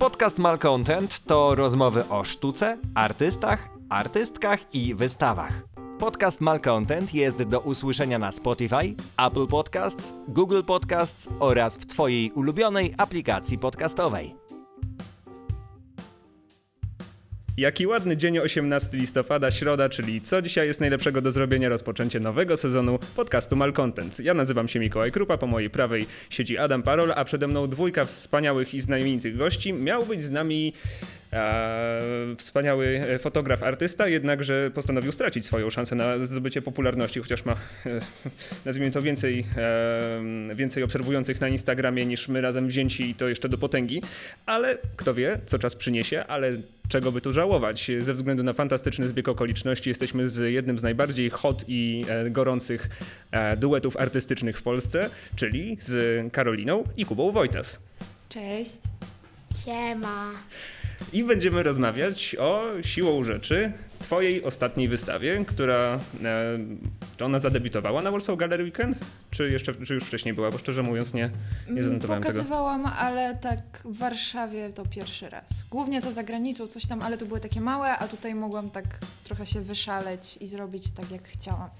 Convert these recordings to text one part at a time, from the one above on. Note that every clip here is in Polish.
Podcast Malcontent to rozmowy o sztuce, artystach, artystkach i wystawach. Podcast Malcontent jest do usłyszenia na Spotify, Apple Podcasts, Google Podcasts oraz w Twojej ulubionej aplikacji podcastowej. Jaki ładny dzień 18 listopada, środa, czyli co dzisiaj jest najlepszego do zrobienia rozpoczęcie nowego sezonu podcastu Malcontent. Ja nazywam się Mikołaj Krupa, po mojej prawej siedzi Adam Parol, a przede mną dwójka wspaniałych i znamienitych gości. Miał być z nami wspaniały fotograf, artysta, jednakże postanowił stracić swoją szansę na zdobycie popularności, chociaż ma, e, nazwijmy to, więcej, e, więcej obserwujących na Instagramie niż my razem wzięci i to jeszcze do potęgi. Ale kto wie, co czas przyniesie, ale czego by tu żałować? Ze względu na fantastyczny zbieg okoliczności jesteśmy z jednym z najbardziej hot i e, gorących duetów artystycznych w Polsce, czyli z Karoliną i Kubą Wojtas. Cześć. Siema. I będziemy rozmawiać o siłą rzeczy twojej ostatniej wystawie, która e, czy ona zadebiutowała na Warsaw Gallery Weekend? Czy jeszcze czy już wcześniej była? Bo szczerze mówiąc nie, nie zanotowałem. Pokazywałam, ale tak w Warszawie to pierwszy raz. Głównie to za granicą coś tam, ale to były takie małe, a tutaj mogłam tak trochę się wyszaleć i zrobić tak jak chciałam.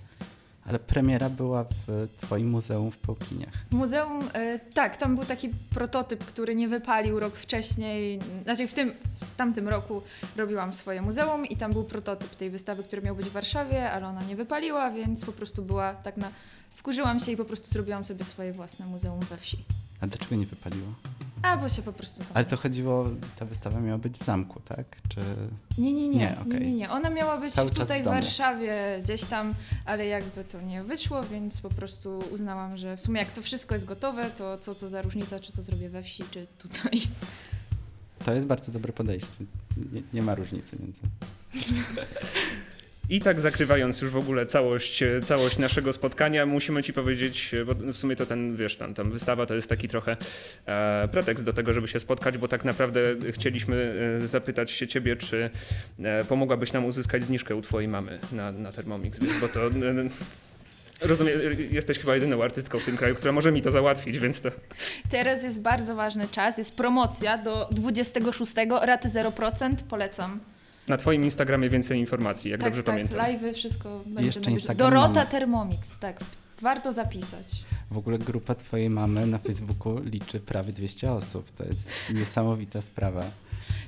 Ale premiera była w Twoim muzeum w Połkiniach. Muzeum, y, tak, tam był taki prototyp, który nie wypalił rok wcześniej. Znaczy w tym, w tamtym roku robiłam swoje muzeum i tam był prototyp tej wystawy, który miał być w Warszawie, ale ona nie wypaliła, więc po prostu była tak na... Wkurzyłam się i po prostu zrobiłam sobie swoje własne muzeum we wsi. A dlaczego nie wypaliło? A, bo się po prostu... Ale to chodziło, ta wystawa miała być w zamku, tak? Czy... Nie, nie, nie, Nie, nie, okej. nie, nie. Ona miała być Cały tutaj w w. Warszawie, gdzieś tam, ale jakby to nie wyszło, więc po prostu uznałam, że w sumie jak to wszystko jest gotowe, to co to za różnica, czy to zrobię we wsi, czy tutaj. To jest bardzo dobre podejście. Nie, nie ma różnicy między. I tak zakrywając już w ogóle całość, e, całość naszego spotkania, musimy ci powiedzieć, e, bo w sumie to ten, wiesz, tam, tam wystawa to jest taki trochę e, pretekst do tego, żeby się spotkać, bo tak naprawdę chcieliśmy e, zapytać się ciebie, czy e, pomogłabyś nam uzyskać zniżkę u twojej mamy na, na Thermomix, wiesz, bo to... E, Rozumiem, jesteś chyba jedyną artystką w tym kraju, która może mi to załatwić, więc to... Teraz jest bardzo ważny czas, jest promocja do 26, raty 0%, polecam. Na twoim Instagramie więcej informacji, jak tak, dobrze tak, pamiętam. live'y, wszystko będzie jeszcze Dorota mamy. Thermomix, tak. Warto zapisać. W ogóle grupa Twojej mamy na Facebooku liczy prawie 200 osób. To jest niesamowita sprawa.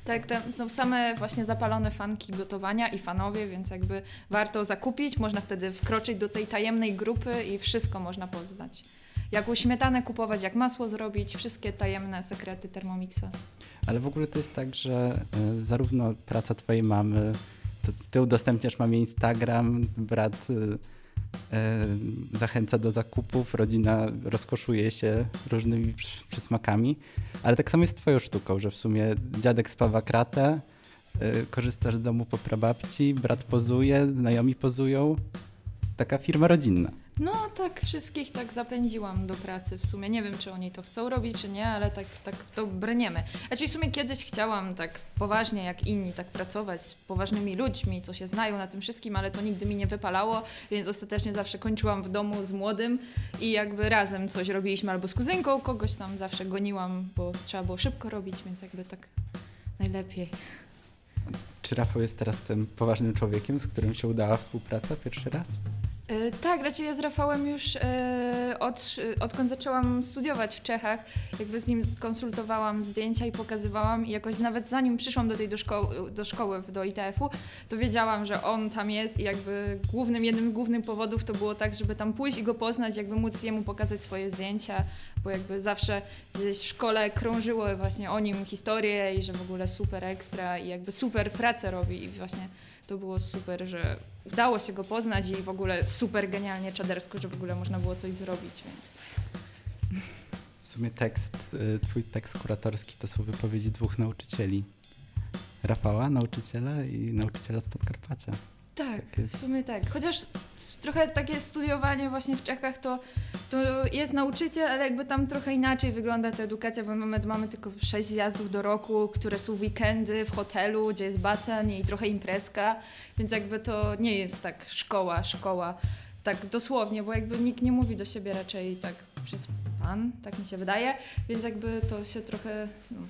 Tak, tam są same właśnie zapalone fanki gotowania i fanowie, więc jakby warto zakupić. Można wtedy wkroczyć do tej tajemnej grupy i wszystko można poznać. Jaką śmietanę kupować, jak masło zrobić, wszystkie tajemne sekrety Thermomixa. Ale w ogóle to jest tak, że y, zarówno praca Twojej mamy, to Ty udostępniasz mamie Instagram, brat y, y, zachęca do zakupów, rodzina rozkoszuje się różnymi przy- przysmakami, ale tak samo jest z Twoją sztuką, że w sumie dziadek spawa kratę, y, korzystasz z domu po prababci, brat pozuje, znajomi pozują. Taka firma rodzinna. No tak, wszystkich tak zapędziłam do pracy w sumie. Nie wiem, czy oni to chcą robić, czy nie, ale tak, tak to brniemy. Znaczy w sumie kiedyś chciałam tak poważnie jak inni tak pracować z poważnymi ludźmi, co się znają na tym wszystkim, ale to nigdy mi nie wypalało, więc ostatecznie zawsze kończyłam w domu z młodym i jakby razem coś robiliśmy albo z kuzynką, kogoś tam zawsze goniłam, bo trzeba było szybko robić, więc jakby tak najlepiej. Czy Rafał jest teraz tym poważnym człowiekiem, z którym się udała współpraca pierwszy raz? E, Tak, raczej ja z Rafałem już e, od, odkąd zaczęłam studiować w Czechach, jakby z nim konsultowałam zdjęcia i pokazywałam i jakoś nawet zanim przyszłam do tej do szkoły, do szkoły do ITF-u, to wiedziałam, że on tam jest i jakby głównym, jednym z głównych powodów to było tak, żeby tam pójść i go poznać, jakby móc jemu pokazać swoje zdjęcia, bo jakby zawsze gdzieś w szkole krążyło właśnie o nim historie i że w ogóle super ekstra i jakby super pracę robi i właśnie to było super, że udało się go poznać i w ogóle super genialnie czadersko, że w ogóle można było coś zrobić, więc W sumie tekst, y, twój tekst kuratorski to są wypowiedzi dwóch nauczycieli. Rafała, nauczyciela i nauczyciela z Podkarpacia. Tak, Tak w sumie tak. Chociaż trochę takie studiowanie właśnie w Czechach to, to jest nauczyciel, ale jakby tam trochę inaczej wygląda ta edukacja, bo mamy, mamy tylko sześć zjazdów do roku, które są weekendy w hotelu, gdzie jest basen i trochę imprezka, więc jakby to nie jest tak szkoła, szkoła. Tak dosłownie, bo jakby nikt nie mówi do siebie raczej tak przez pan, tak mi się wydaje, więc jakby to się trochę no,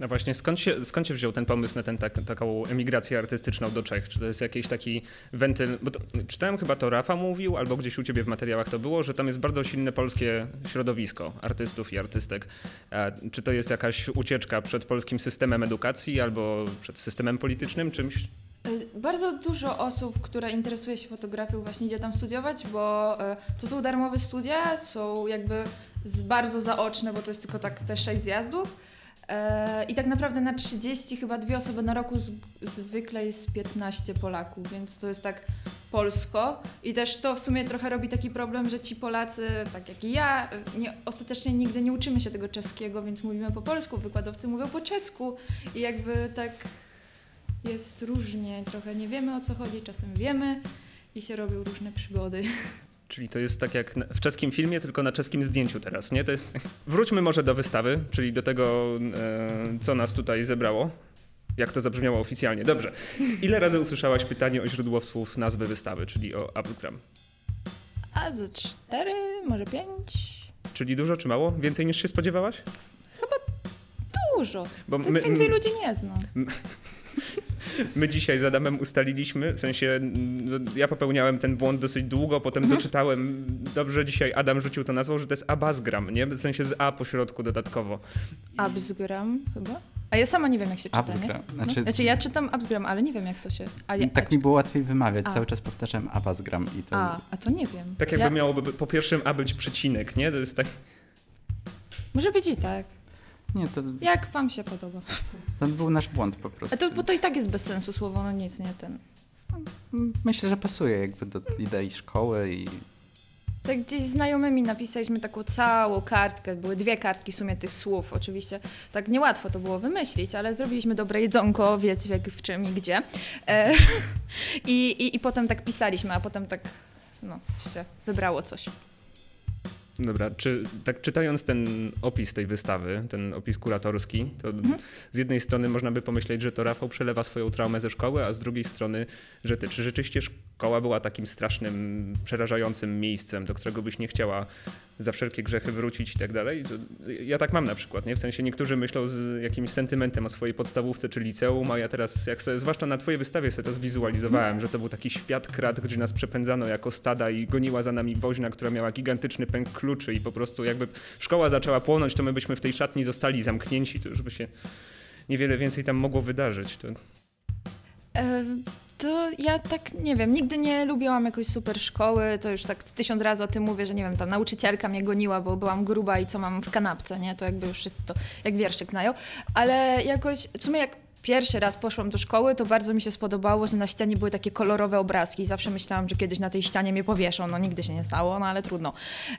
No właśnie, skąd się, skąd się wziął ten pomysł na ten, tak, taką emigrację artystyczną do Czech? Czy to jest jakiś taki wentyl? Bo to, czytałem chyba to Rafa mówił, albo gdzieś u ciebie w materiałach to było, że tam jest bardzo silne polskie środowisko artystów i artystek. A czy to jest jakaś ucieczka przed polskim systemem edukacji albo przed systemem politycznym, czymś? Y, Bardzo dużo osób, które interesuje się fotografią, właśnie idzie tam studiować, bo y, to są darmowe studia, są jakby bardzo zaoczne, bo to jest tylko tak te 6 zjazdów. E, I tak naprawdę na 30 chyba dwie osoby na roku z, zwykle jest 15 Polaków, więc to jest tak polsko. I też to w sumie trochę robi taki problem, że ci Polacy, tak jak i ja, nie, ostatecznie nigdy nie uczymy się tego czeskiego, więc mówimy po polsku, wykładowcy mówią po czesku i jakby tak jest różnie, trochę nie wiemy o co chodzi, czasem wiemy i się robią różne przygody. Czyli to jest tak jak w czeskim filmie, tylko na czeskim zdjęciu teraz, nie? To jest... Wróćmy może do wystawy, czyli do tego, e, co nas tutaj zebrało. Jak to zabrzmiało oficjalnie. Dobrze. Ile razy usłyszałaś pytanie o źródło słów nazwy wystawy, czyli o Abgram? A ze cztery, może pięć? Czyli dużo czy mało? Więcej niż się spodziewałaś? Dużo. Bo Tak więcej ludzi nie znam. My dzisiaj z Adamem ustaliliśmy, w sensie no, ja popełniałem ten błąd dosyć długo, potem Mhm. doczytałem, dobrze dzisiaj Adam rzucił to nazwą, że to jest Abazgram, nie? W sensie z A po środku dodatkowo. Absgram chyba? A ja sama nie wiem jak się czyta, Absgram. nie? Znaczy- no. znaczy ja czytam Absgram, ale nie wiem jak to się... A, ja, Tak mi było łatwiej wymawiać, A. cały czas powtarzałem Abazgram i to... a, a to nie wiem. Tak jakby ja, miałoby by- po pierwszym A być przecinek, nie? To jest tak... Może być i tak. Nie, to, Jak wam się podoba? to był nasz błąd po prostu. A to, bo to i tak jest bez sensu słowo, no nic, nie ten. Myślę, że pasuje jakby do idei szkoły i Tak gdzieś z znajomymi napisaliśmy taką całą kartkę, były dwie kartki w sumie tych słów, oczywiście tak niełatwo to było wymyślić, ale zrobiliśmy dobre jedzonko, wiecie jak w czym i gdzie. E, i, i, I potem tak pisaliśmy, a potem tak, no, się wybrało coś. Dobra, czy tak czytając ten opis tej wystawy, ten opis kuratorski, to z jednej strony można by pomyśleć, że to Rafał przelewa swoją traumę ze szkoły, a z drugiej strony, że ty, czy rzeczywiście szkoła była takim strasznym, przerażającym miejscem, do którego byś nie chciała za wszelkie grzechy wrócić i tak dalej? Ja tak mam na przykład, nie? W sensie niektórzy myślą z jakimś sentymentem o swojej podstawówce czy liceum, a ja teraz, jak sobie, zwłaszcza na twojej wystawie sobie to zwizualizowałem, że to był taki świat krat, gdzie nas przepędzano jako stada i goniła za nami woźna, która miała gigantyczny pęk kluczy i po prostu jakby szkoła zaczęła płonąć, to my byśmy w tej szatni zostali zamknięci, to już by się niewiele więcej tam mogło wydarzyć. To... E, to ja tak nie wiem, nigdy nie lubiłam jakoś super szkoły, to już tak tysiąc razy o tym mówię, że nie wiem, tam nauczycielka mnie goniła, bo byłam gruba i co mam w kanapce, nie? To jakby już wszyscy to jak wierszyk znają, ale jakoś, w sumie jak pierwszy raz poszłam do szkoły, to bardzo mi się spodobało, że na ścianie były takie kolorowe obrazki i zawsze myślałam, że kiedyś na tej ścianie mnie powieszą, no nigdy się nie stało, no ale trudno.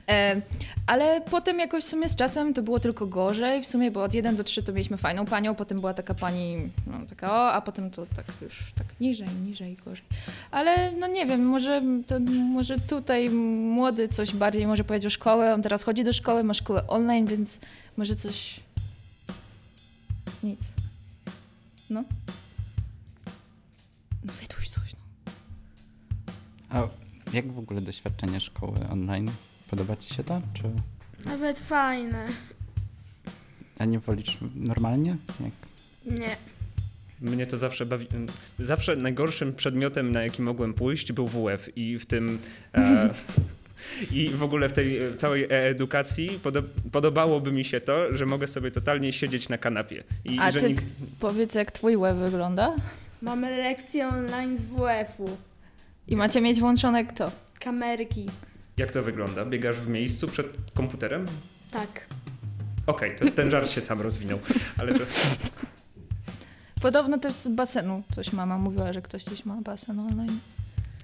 E, ale potem jakoś w sumie z czasem to było tylko gorzej, w sumie bo od 1 do 3 to mieliśmy fajną panią, potem była taka pani, no taka o, a potem to tak już tak niżej, niżej, gorzej. Ale no nie wiem, może, to, może tutaj młody coś bardziej może powiedzieć o szkołę, on teraz chodzi do szkoły, ma szkołę online, więc może coś... Nic. No. No wytuś coś, no. A jak w ogóle doświadczenie szkoły online? Podoba ci się to? Czy... Nawet fajne. A nie wolisz normalnie? Jak... Nie. Mnie to zawsze bawi. Zawsze najgorszym przedmiotem, na jaki mogłem pójść, był WF i w tym. E, I w ogóle w tej e, całej e-edukacji podo- podobałoby mi się to, że mogę sobie totalnie siedzieć na kanapie. I A że ty- nikt. Powiedz, jak twój web wygląda? Mamy lekcje online z WF-u. I macie mieć włączone kto? Kamerki. Jak to wygląda? Biegasz w miejscu przed komputerem? Tak. Okej, to ten żart się sam rozwinął, ale to. Podobno też z basenu coś mama mówiła, że ktoś gdzieś ma basen online.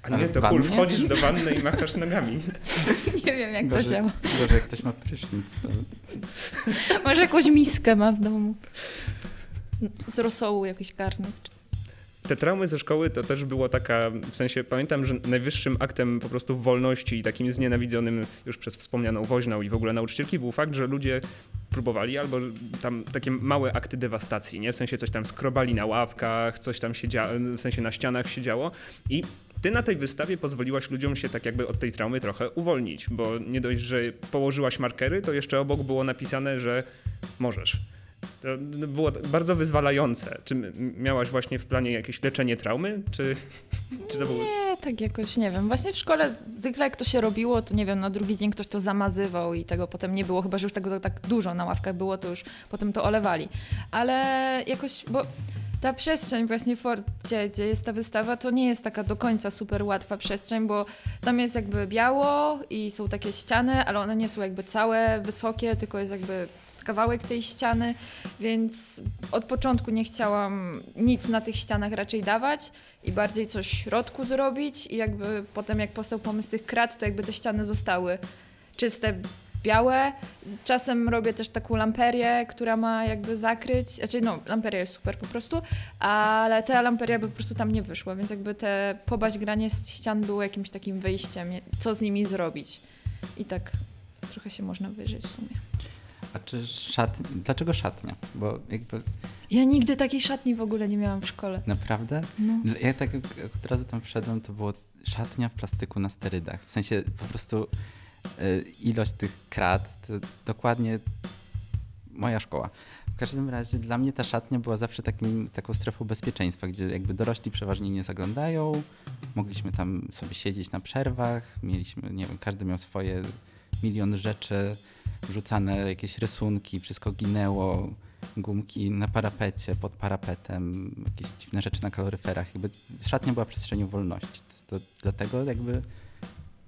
A nie, to wannie? wchodzisz do wanny i machasz nogami. Nie wiem, jak to działa. gorzej jak ktoś ma prysznic, to... Może jakąś miskę ma w domu. Z rosołu jakiś garnek. Te traumy ze szkoły to też było taka, w sensie pamiętam, że najwyższym aktem po prostu wolności i takim znienawidzonym już przez wspomnianą woźną i w ogóle nauczycielki był fakt, że ludzie próbowali albo tam takie małe akty dewastacji, nie? W sensie coś tam skrobali na ławkach, coś tam się działo, w sensie na ścianach się działo i ty na tej wystawie pozwoliłaś ludziom się tak jakby od tej traumy trochę uwolnić, bo nie dość, że położyłaś markery, to jeszcze obok było napisane, że możesz. To było bardzo wyzwalające. Czy miałaś właśnie w planie jakieś leczenie traumy? Czy, czy to było... Nie, tak jakoś, nie wiem. Właśnie w szkole zwykle jak to się robiło, to nie wiem, na drugi dzień ktoś to zamazywał i tego potem nie było, chyba że już tego tak dużo na ławkach było, to już potem to olewali. Ale jakoś, bo ta przestrzeń właśnie w Forcie, gdzie jest ta wystawa, to nie jest taka do końca super łatwa przestrzeń, bo tam jest jakby biało i są takie ściany, ale one nie są jakby całe, wysokie, tylko jest jakby kawałek tej ściany, więc od początku nie chciałam nic na tych ścianach raczej dawać i bardziej coś w środku zrobić i jakby potem jak powstał pomysł tych krat, to jakby te ściany zostały czyste, białe. Czasem robię też taką lamperię, która ma jakby zakryć, znaczy no, lamperia jest super po prostu, ale ta lamperia by po prostu tam nie wyszła, więc jakby te pobaźgranie z ścian było jakimś takim wyjściem, co z nimi zrobić. I tak trochę się można wyżyć w sumie. A czy szatnia? Dlaczego szatnia? Bo jakby Ja nigdy takiej szatni w ogóle nie miałam w szkole. naprawdę. No. Ja tak jak od razu tam wszedłem, to było szatnia w plastyku na sterydach. W sensie po prostu ilość tych krat to dokładnie moja szkoła. W każdym razie dla mnie ta szatnia była zawsze takim, taką strefą bezpieczeństwa, gdzie jakby dorośli przeważnie nie zaglądają. Mogliśmy tam sobie siedzieć na przerwach, mieliśmy, nie wiem, każdy miał swoje milion rzeczy, wrzucane jakieś rysunki, wszystko ginęło, gumki na parapecie, pod parapetem, jakieś dziwne rzeczy na kaloryferach. Jakby szatnia była przestrzenią wolności. To, to dlatego jakby,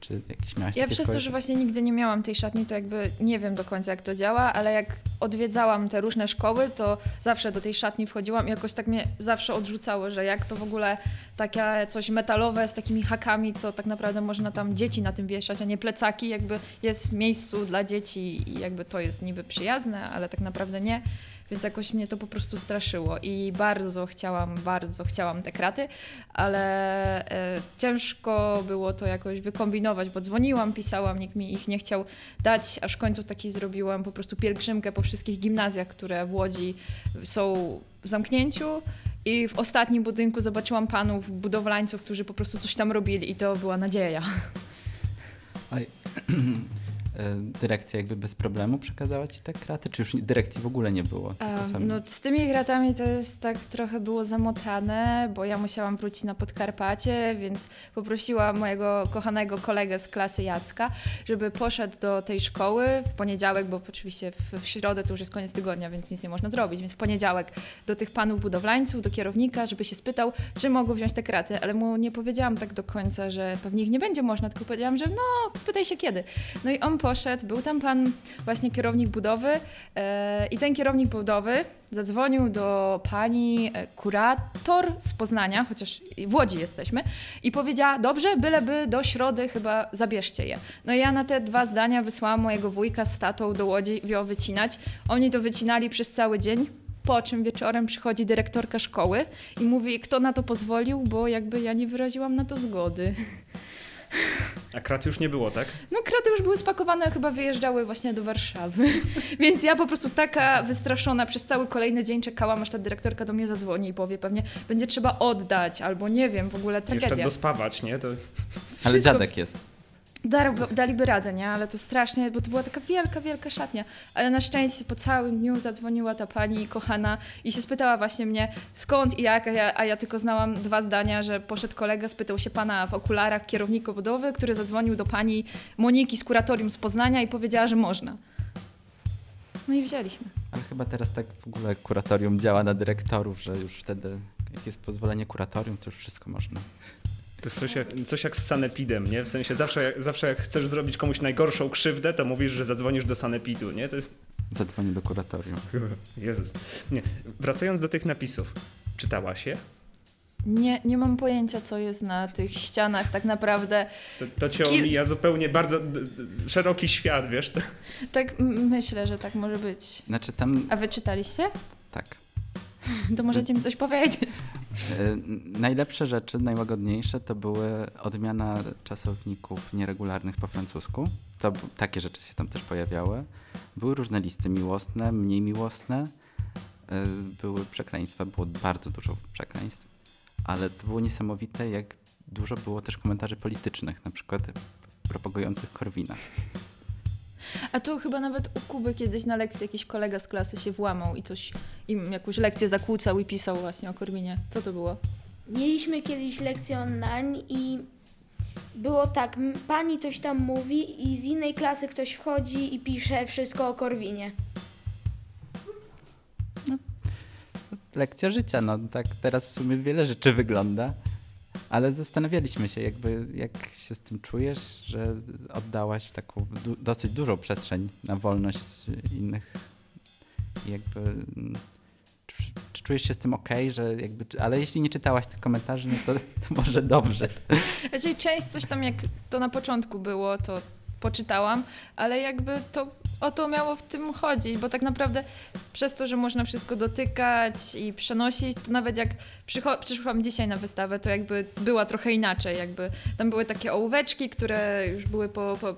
czy jakieś miałaś Ja przez to, że właśnie nigdy nie miałam tej szatni, to jakby nie wiem do końca jak to działa, ale jak odwiedzałam te różne szkoły, to zawsze do tej szatni wchodziłam i jakoś tak mnie zawsze odrzucało, że jak to w ogóle takie coś metalowe z takimi hakami, co tak naprawdę można tam dzieci na tym wieszać, a nie plecaki, jakby jest w miejscu dla dzieci i jakby to jest niby przyjazne, ale tak naprawdę nie. Więc jakoś mnie to po prostu straszyło i bardzo chciałam, bardzo chciałam te kraty, ale e, ciężko było to jakoś wykombinować, bo dzwoniłam, pisałam, nikt mi ich nie chciał dać, aż w końcu taki zrobiłam po prostu pielgrzymkę po wszystkich gimnazjach, które w Łodzi są w zamknięciu. I w ostatnim budynku zobaczyłam panów budowlańców, którzy po prostu coś tam robili i to była nadzieja. dyrekcja jakby bez problemu przekazała ci te kraty? Czy już dyrekcji w ogóle nie było? sami? No z tymi gratami to jest tak trochę było zamotane, bo ja musiałam wrócić na Podkarpacie, więc poprosiłam mojego kochanego kolegę z klasy Jacka, żeby poszedł do tej szkoły w poniedziałek, bo oczywiście w, w środę to już jest koniec tygodnia, więc nic nie można zrobić, więc w poniedziałek do tych panów budowlańców, do kierownika, żeby się spytał, czy mogą wziąć te kraty, ale mu nie powiedziałam tak do końca, że pewnie ich nie będzie można, tylko powiedziałam, że no, spytaj się kiedy. No i on poszedł, był tam pan właśnie kierownik budowy e, i ten kierownik budowy zadzwonił do pani e, kurator z Poznania, chociaż w Łodzi jesteśmy, i powiedziała, dobrze, byleby do środy chyba zabierzcie je. No i ja na te dwa zdania wysłałam mojego wujka z tatą do Łodzi wio wycinać. Oni to wycinali przez cały dzień. Po czym wieczorem przychodzi dyrektorka szkoły i mówi, kto na to pozwolił, bo jakby ja nie wyraziłam na to zgody. A krat już nie było, tak? No kraty już były spakowane, chyba wyjeżdżały właśnie do Warszawy. Więc ja po prostu taka wystraszona przez cały kolejny dzień czekałam, aż ta dyrektorka do mnie zadzwoni i powie pewnie, będzie trzeba oddać, albo nie wiem, w ogóle Jeszcze tragedia. dospawać, nie? To jest... Ale wszystko- dziadek jest. Daliby radę, nie? Ale to strasznie, bo to była taka wielka, wielka szatnia. Ale na szczęście po całym dniu zadzwoniła ta pani kochana i się spytała właśnie mnie skąd i jak, a ja, a ja tylko znałam dwa zdania, że poszedł kolega, spytał się pana w okularach kierownika budowy, który zadzwonił do pani Moniki z kuratorium z Poznania i powiedziała, że można. No i wzięliśmy. Ale chyba teraz tak w ogóle kuratorium działa na dyrektorów, że już wtedy, jak jest pozwolenie kuratorium, to już wszystko można. To jest coś jak, coś jak z sanepidem, nie? W sensie zawsze, jak- zawsze jak chcesz zrobić komuś najgorszą krzywdę, to mówisz, że zadzwonisz do sanepidu, nie? To jest... Zadzwonię do kuratorium. Jezus. Nie. Wracając do tych napisów. Czytałaś je? Nie, nie mam pojęcia, co jest na tych ścianach tak naprawdę. To, to cię Kil- omija zupełnie bardzo szeroki świat, wiesz? To... Tak myślę, że tak może być. Znaczy tam, A wy czytaliście? tak. To możecie mi coś powiedzieć. N- Najlepsze rzeczy, najłagodniejsze to były odmiana czasowników nieregularnych po francusku. To takie rzeczy się tam też pojawiały. Były różne listy miłosne, mniej miłosne. E, Były przekleństwa, było bardzo dużo przekleństw. Ale to było niesamowite, jak dużo było też komentarzy politycznych, na przykład propagujących Korwina. A to chyba nawet u Kuby kiedyś na lekcji jakiś kolega z klasy się włamał i coś im jakąś lekcję zakłócał i pisał właśnie o Korwinie. Co to było? Mieliśmy kiedyś lekcję online i było tak, pani coś tam mówi i z innej klasy ktoś wchodzi i pisze wszystko o Korwinie. Lekcja życia, no tak teraz w sumie wiele rzeczy wygląda, ale zastanawialiśmy się jakby, jak się z tym czujesz, że oddałaś taką du- dosyć dużą przestrzeń na wolność innych jakby... Czy, czy czujesz się z tym ok, że jakby, ale jeśli nie czytałaś tych komentarzy, no to, to może dobrze. Raczej część coś tam jak to na początku było, to poczytałam, ale jakby to o to miało w tym chodzić, bo tak naprawdę przez to, że można wszystko dotykać i przenosić, to nawet jak przyszłam dzisiaj na wystawę, to jakby była trochę inaczej, jakby tam były takie ołóweczki, które już były po, po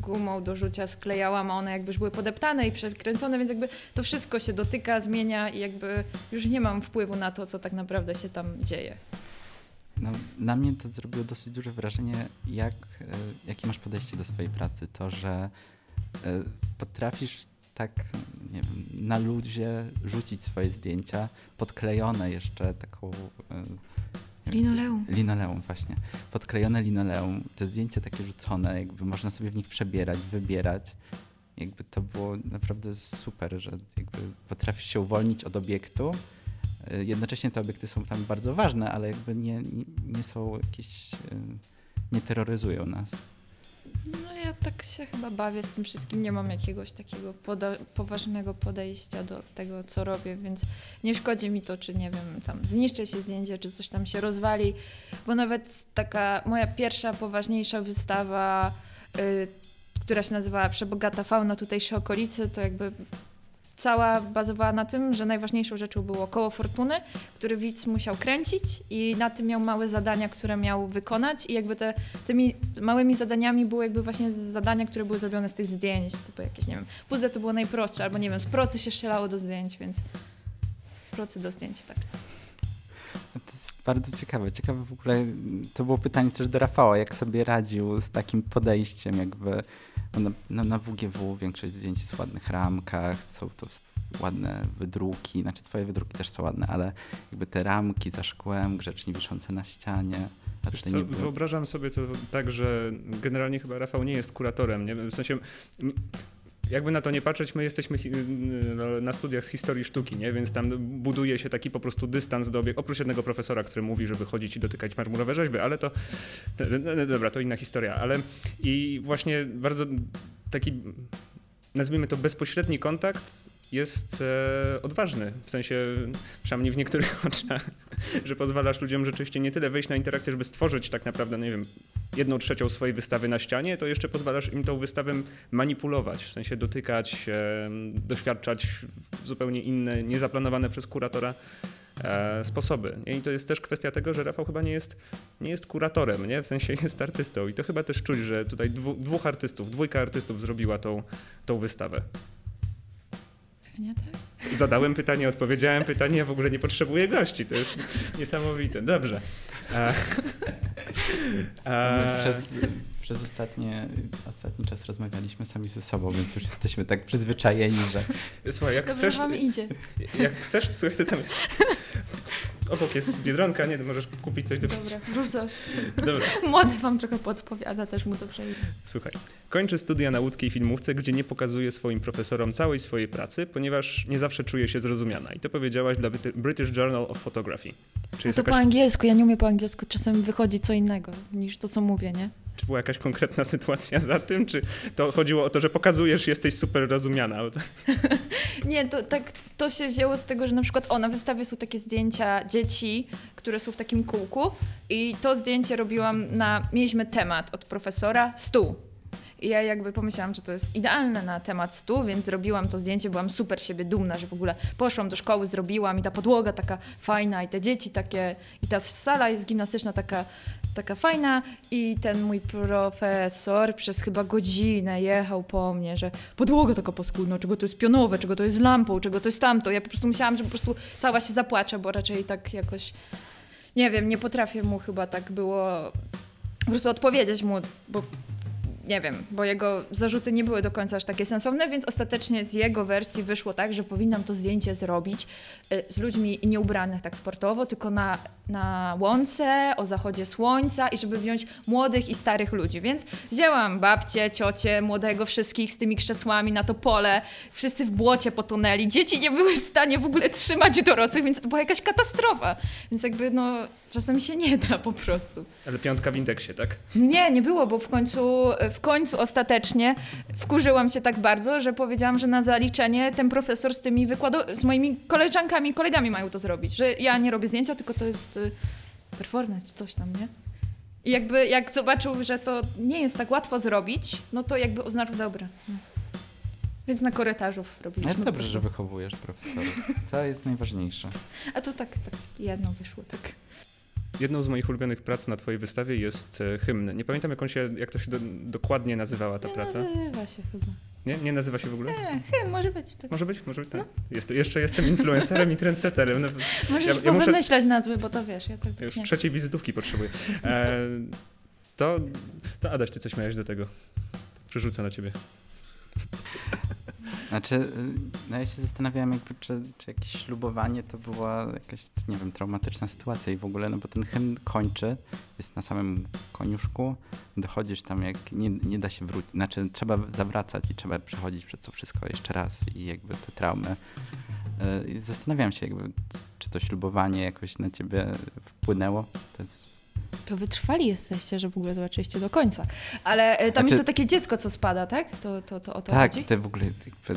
gumą do rzucia sklejałam, a one jakby już były podeptane i przekręcone, więc jakby to wszystko się dotyka, zmienia i jakby już nie mam wpływu na to, co tak naprawdę się tam dzieje. No, na mnie to zrobiło dosyć duże wrażenie, jak, e, jakie masz podejście do swojej pracy. To, że potrafisz tak nie wiem, na ludzie rzucić swoje zdjęcia, podklejone jeszcze taką... e, wiem, Linoleum. Linoleum, właśnie. Podklejone linoleum, te zdjęcia takie rzucone, jakby można sobie w nich przebierać, wybierać. Jakby to było naprawdę super, że jakby potrafisz się uwolnić od obiektu. Y, Jednocześnie te obiekty są tam bardzo ważne, ale jakby nie, nie, nie są jakieś, nie terroryzują nas. No ja tak się chyba bawię z tym wszystkim, nie mam jakiegoś takiego poda- poważnego podejścia do tego, co robię, więc nie szkodzi mi to, czy nie wiem, tam zniszczy się zdjęcie, czy coś tam się rozwali, bo nawet taka moja pierwsza, poważniejsza wystawa, y, która się nazywała Przebogata fauna tutejszej okolicy, to jakby cała bazowała na tym, że najważniejszą rzeczą było koło fortuny, który widz musiał kręcić i na tym miał małe zadania, które miał wykonać i jakby te, tymi małymi zadaniami były jakby właśnie zadania, które były zrobione z tych zdjęć, typu jakieś, nie wiem, puzzle to było najprostsze, albo nie wiem, z procy się strzelało do zdjęć, więc procy do zdjęć, tak. To jest bardzo ciekawe. Ciekawe w ogóle, to było pytanie też do Rafała, jak sobie radził z takim podejściem, jakby no na, na WGW większość zdjęć jest w ładnych ramkach, są to ładne wydruki, znaczy twoje wydruki też są ładne, ale jakby te ramki za szkłem, grzecznie wiszące na ścianie. Wiesz co, wyobrażam sobie to tak, że generalnie chyba Rafał nie jest kuratorem, nie? W sensie, jakby na to nie patrzeć, my jesteśmy no, na studiach z historii sztuki, nie? Więc tam buduje się taki po prostu dystans do obiektu, oprócz jednego profesora, który mówi, żeby chodzić i dotykać marmurowe rzeźby, ale to, no, no, dobra, to inna historia, ale i właśnie bardzo taki, nazwijmy to bezpośredni kontakt jest e, odważny, w sensie, przynajmniej w niektórych oczach, że pozwalasz ludziom rzeczywiście nie tyle wejść na interakcję, żeby stworzyć tak naprawdę, no nie wiem, jedną trzecią swojej wystawy na ścianie, to jeszcze pozwalasz im tą wystawę manipulować, w sensie dotykać, e, doświadczać zupełnie inne, niezaplanowane przez kuratora e, sposoby. I to jest też kwestia tego, że Rafał chyba nie jest, nie jest kuratorem, nie? w sensie jest artystą. I to chyba też czuć, że tutaj dwóch artystów, dwójka artystów zrobiła tą, tą wystawę. Pewnie tak. Zadałem pytanie, odpowiedziałem pytanie, ja w ogóle nie potrzebuję gości. To jest niesamowite. Dobrze. A, a, Przez, przez ostatnie, ostatni czas rozmawialiśmy sami ze sobą, więc już jesteśmy tak przyzwyczajeni, że Słuchaj, jak Dobrze chcesz, wam idzie. jak chcesz, to słuchaj, to tam jest. Obok jest Biedronka, nie, możesz kupić coś do Dobra, coś. Dobra, Młody wam trochę podpowiada, też mu to przejdzie. słuchaj. Kończę studia na łódzkiej filmówce, gdzie nie pokazuję swoim profesorom całej swojej pracy, ponieważ nie zawsze czuję się zrozumiana. I to powiedziałaś dla British Journal of Photography. Czy, A jest to po jakaś, angielsku, ja nie umiem po angielsku, czasem wychodzi co innego niż to, co mówię, nie? Czy była jakaś konkretna sytuacja za tym, czy to chodziło o to, że pokazujesz, jesteś super rozumiana? Nie, to tak to się wzięło z tego, że na przykład o, na wystawie są takie zdjęcia dzieci, które są w takim kółku i to zdjęcie robiłam na, mieliśmy temat od profesora, stół. I ja jakby pomyślałam, że to jest idealne na temat stół, więc zrobiłam to zdjęcie, byłam super siebie dumna, że w ogóle poszłam do szkoły, zrobiłam i ta podłoga taka fajna i te dzieci takie, i ta sala jest gimnastyczna taka, taka fajna i ten mój profesor przez chyba godzinę jechał po mnie, że podłoga taka paskudna, czego to jest pionowe, czego to jest lampą, czego to jest tamto. Ja po prostu myślałam, że po prostu cała się zapłaczę, bo raczej tak jakoś, nie wiem, nie potrafię mu chyba tak było po prostu odpowiedzieć mu, bo nie wiem, bo jego zarzuty nie były do końca aż takie sensowne, więc ostatecznie z jego wersji wyszło tak, że powinnam to zdjęcie zrobić y, z ludźmi nieubranych tak sportowo, tylko na, na łące, o zachodzie słońca i żeby wziąć młodych i starych ludzi. Więc wzięłam babcię, ciocie, młodego, wszystkich z tymi krzesłami na to pole, wszyscy w błocie potonęli, dzieci nie były w stanie w ogóle trzymać dorosłych, więc to była jakaś katastrofa. Więc jakby no czasem się nie da po prostu. Ale piątka w indeksie, tak? No Nie, nie było, bo w końcu, w końcu ostatecznie wkurzyłam się tak bardzo, że powiedziałam, że na zaliczenie ten profesor z tymi wykładu, z moimi koleżankami i kolegami mają to zrobić, że ja nie robię zdjęcia, tylko to jest y, performance, czy coś tam, nie? I jakby jak zobaczył, że to nie jest tak łatwo zrobić, no to jakby uznał, dobra. no. Więc na korytarzów robiliśmy. Ale po dobrze, że wychowujesz profesorów. To jest najważniejsze. A to tak, tak, jedno wyszło, tak. Jedną z moich ulubionych prac na twojej wystawie jest e, hymn. Nie pamiętam, jak, on się, jak to się do, dokładnie nazywała ta Nie praca. nazywa się chyba. Nie? Nie nazywa się w ogóle? Nie, chyba może być. Tak. Może być, może być. Tak. Jest, jeszcze jestem influencerem i trendsetterem. No, Możesz Ja- ja muszę- wymyślać nazwy, bo to wiesz, ja tak, ja tak już nie. trzeciej wizytówki potrzebuję. E, to, to Adaś, ty coś miałeś do tego. Przerzucę na ciebie. Znaczy, y, no ja się zastanawiałem, jakby, czy, czy jakieś ślubowanie to była jakaś, nie wiem, traumatyczna sytuacja i w ogóle, no bo ten hymn kończy, jest na samym koniuszku, dochodzisz tam, jak nie, nie da się wrócić, znaczy trzeba zawracać i trzeba przechodzić przez to wszystko jeszcze raz i jakby te traumy. Y, I zastanawiam się, jakby, czy to ślubowanie jakoś na ciebie wpłynęło. To jest, To wytrwali jesteście, że w ogóle zobaczyliście do końca. Ale e, tam Znaczy- jest to takie dziecko, co spada, tak? To, to, to o to tak, chodzi? te w ogóle,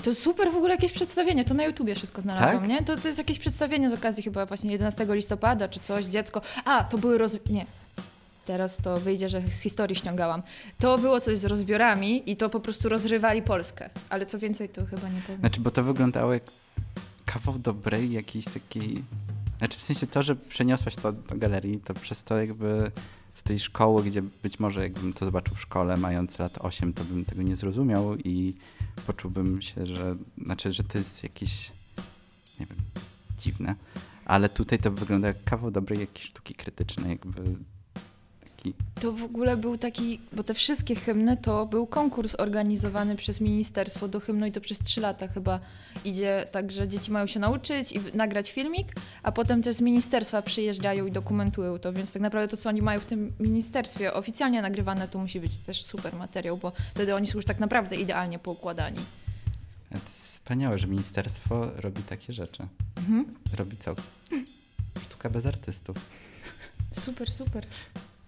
To super w ogóle jakieś przedstawienie, to na YouTubie wszystko znalazłam, Tak? nie? To, to jest jakieś przedstawienie z okazji chyba właśnie 11 listopada czy coś, dziecko. A, to były roz... nie. Teraz to wyjdzie, że z historii ściągałam. To było coś z rozbiorami i to po prostu rozrywali Polskę. Ale co więcej, to chyba nie powiem. Znaczy, bo to wyglądało jak kawał dobrej jakiejś takiej... Znaczy w sensie to, że przeniosłaś to do galerii, to przez to jakby z tej szkoły, gdzie być może jakbym to zobaczył w szkole mając lat 8, to bym tego nie zrozumiał i poczułbym się, że znaczy, że to jest jakieś nie wiem, dziwne. Ale tutaj to wygląda jak kawał dobrej jakiejś sztuki krytycznej, jakby taki To w ogóle był taki, bo te wszystkie hymny to był konkurs organizowany przez ministerstwo do hymnu i to przez trzy lata chyba idzie tak, że dzieci mają się nauczyć i nagrać filmik, a potem też z ministerstwa przyjeżdżają i dokumentują to, więc tak naprawdę to, co oni mają w tym ministerstwie oficjalnie nagrywane, to musi być też super materiał, bo wtedy oni są już tak naprawdę idealnie poukładani. To wspaniałe, że ministerstwo robi takie rzeczy. Mhm. Robi co? Sztuka bez artystów. Super, super.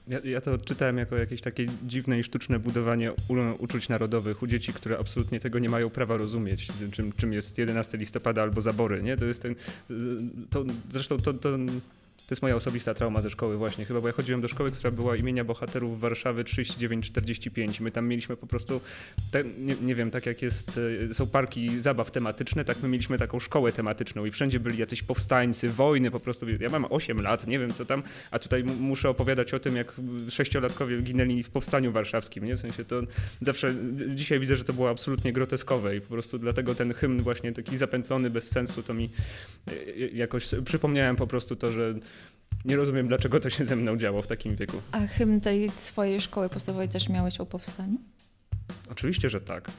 Ja, ja to czytałem jako jakieś takie dziwne i sztuczne budowanie uczuć narodowych u dzieci, które absolutnie tego nie mają prawa rozumieć, czym, czym jest 11 listopada albo zabory, nie? To jest ten, to, zresztą to, to, to jest moja osobista trauma ze szkoły właśnie chyba, bo ja chodziłem do szkoły, która była imienia bohaterów Warszawy 3945. My tam mieliśmy po prostu, te, nie, nie wiem, tak jak jest, e, są parki zabaw tematyczne, tak my mieliśmy taką szkołę tematyczną i wszędzie byli jacyś powstańcy, wojny po prostu. Ja mam 8 lat, nie wiem co tam, a tutaj muszę opowiadać o tym, jak sześciolatkowie ginęli w powstaniu warszawskim, nie? W sensie to zawsze, dzisiaj widzę, że to było absolutnie groteskowe i po prostu dlatego ten hymn właśnie taki zapętlony, bez sensu, to mi e, jakoś przypomniałem po prostu to, że nie rozumiem, dlaczego to się ze mną działo w takim wieku. A hymn tej swojej szkoły podstawowej też miałeś o powstaniu? Oczywiście, że tak.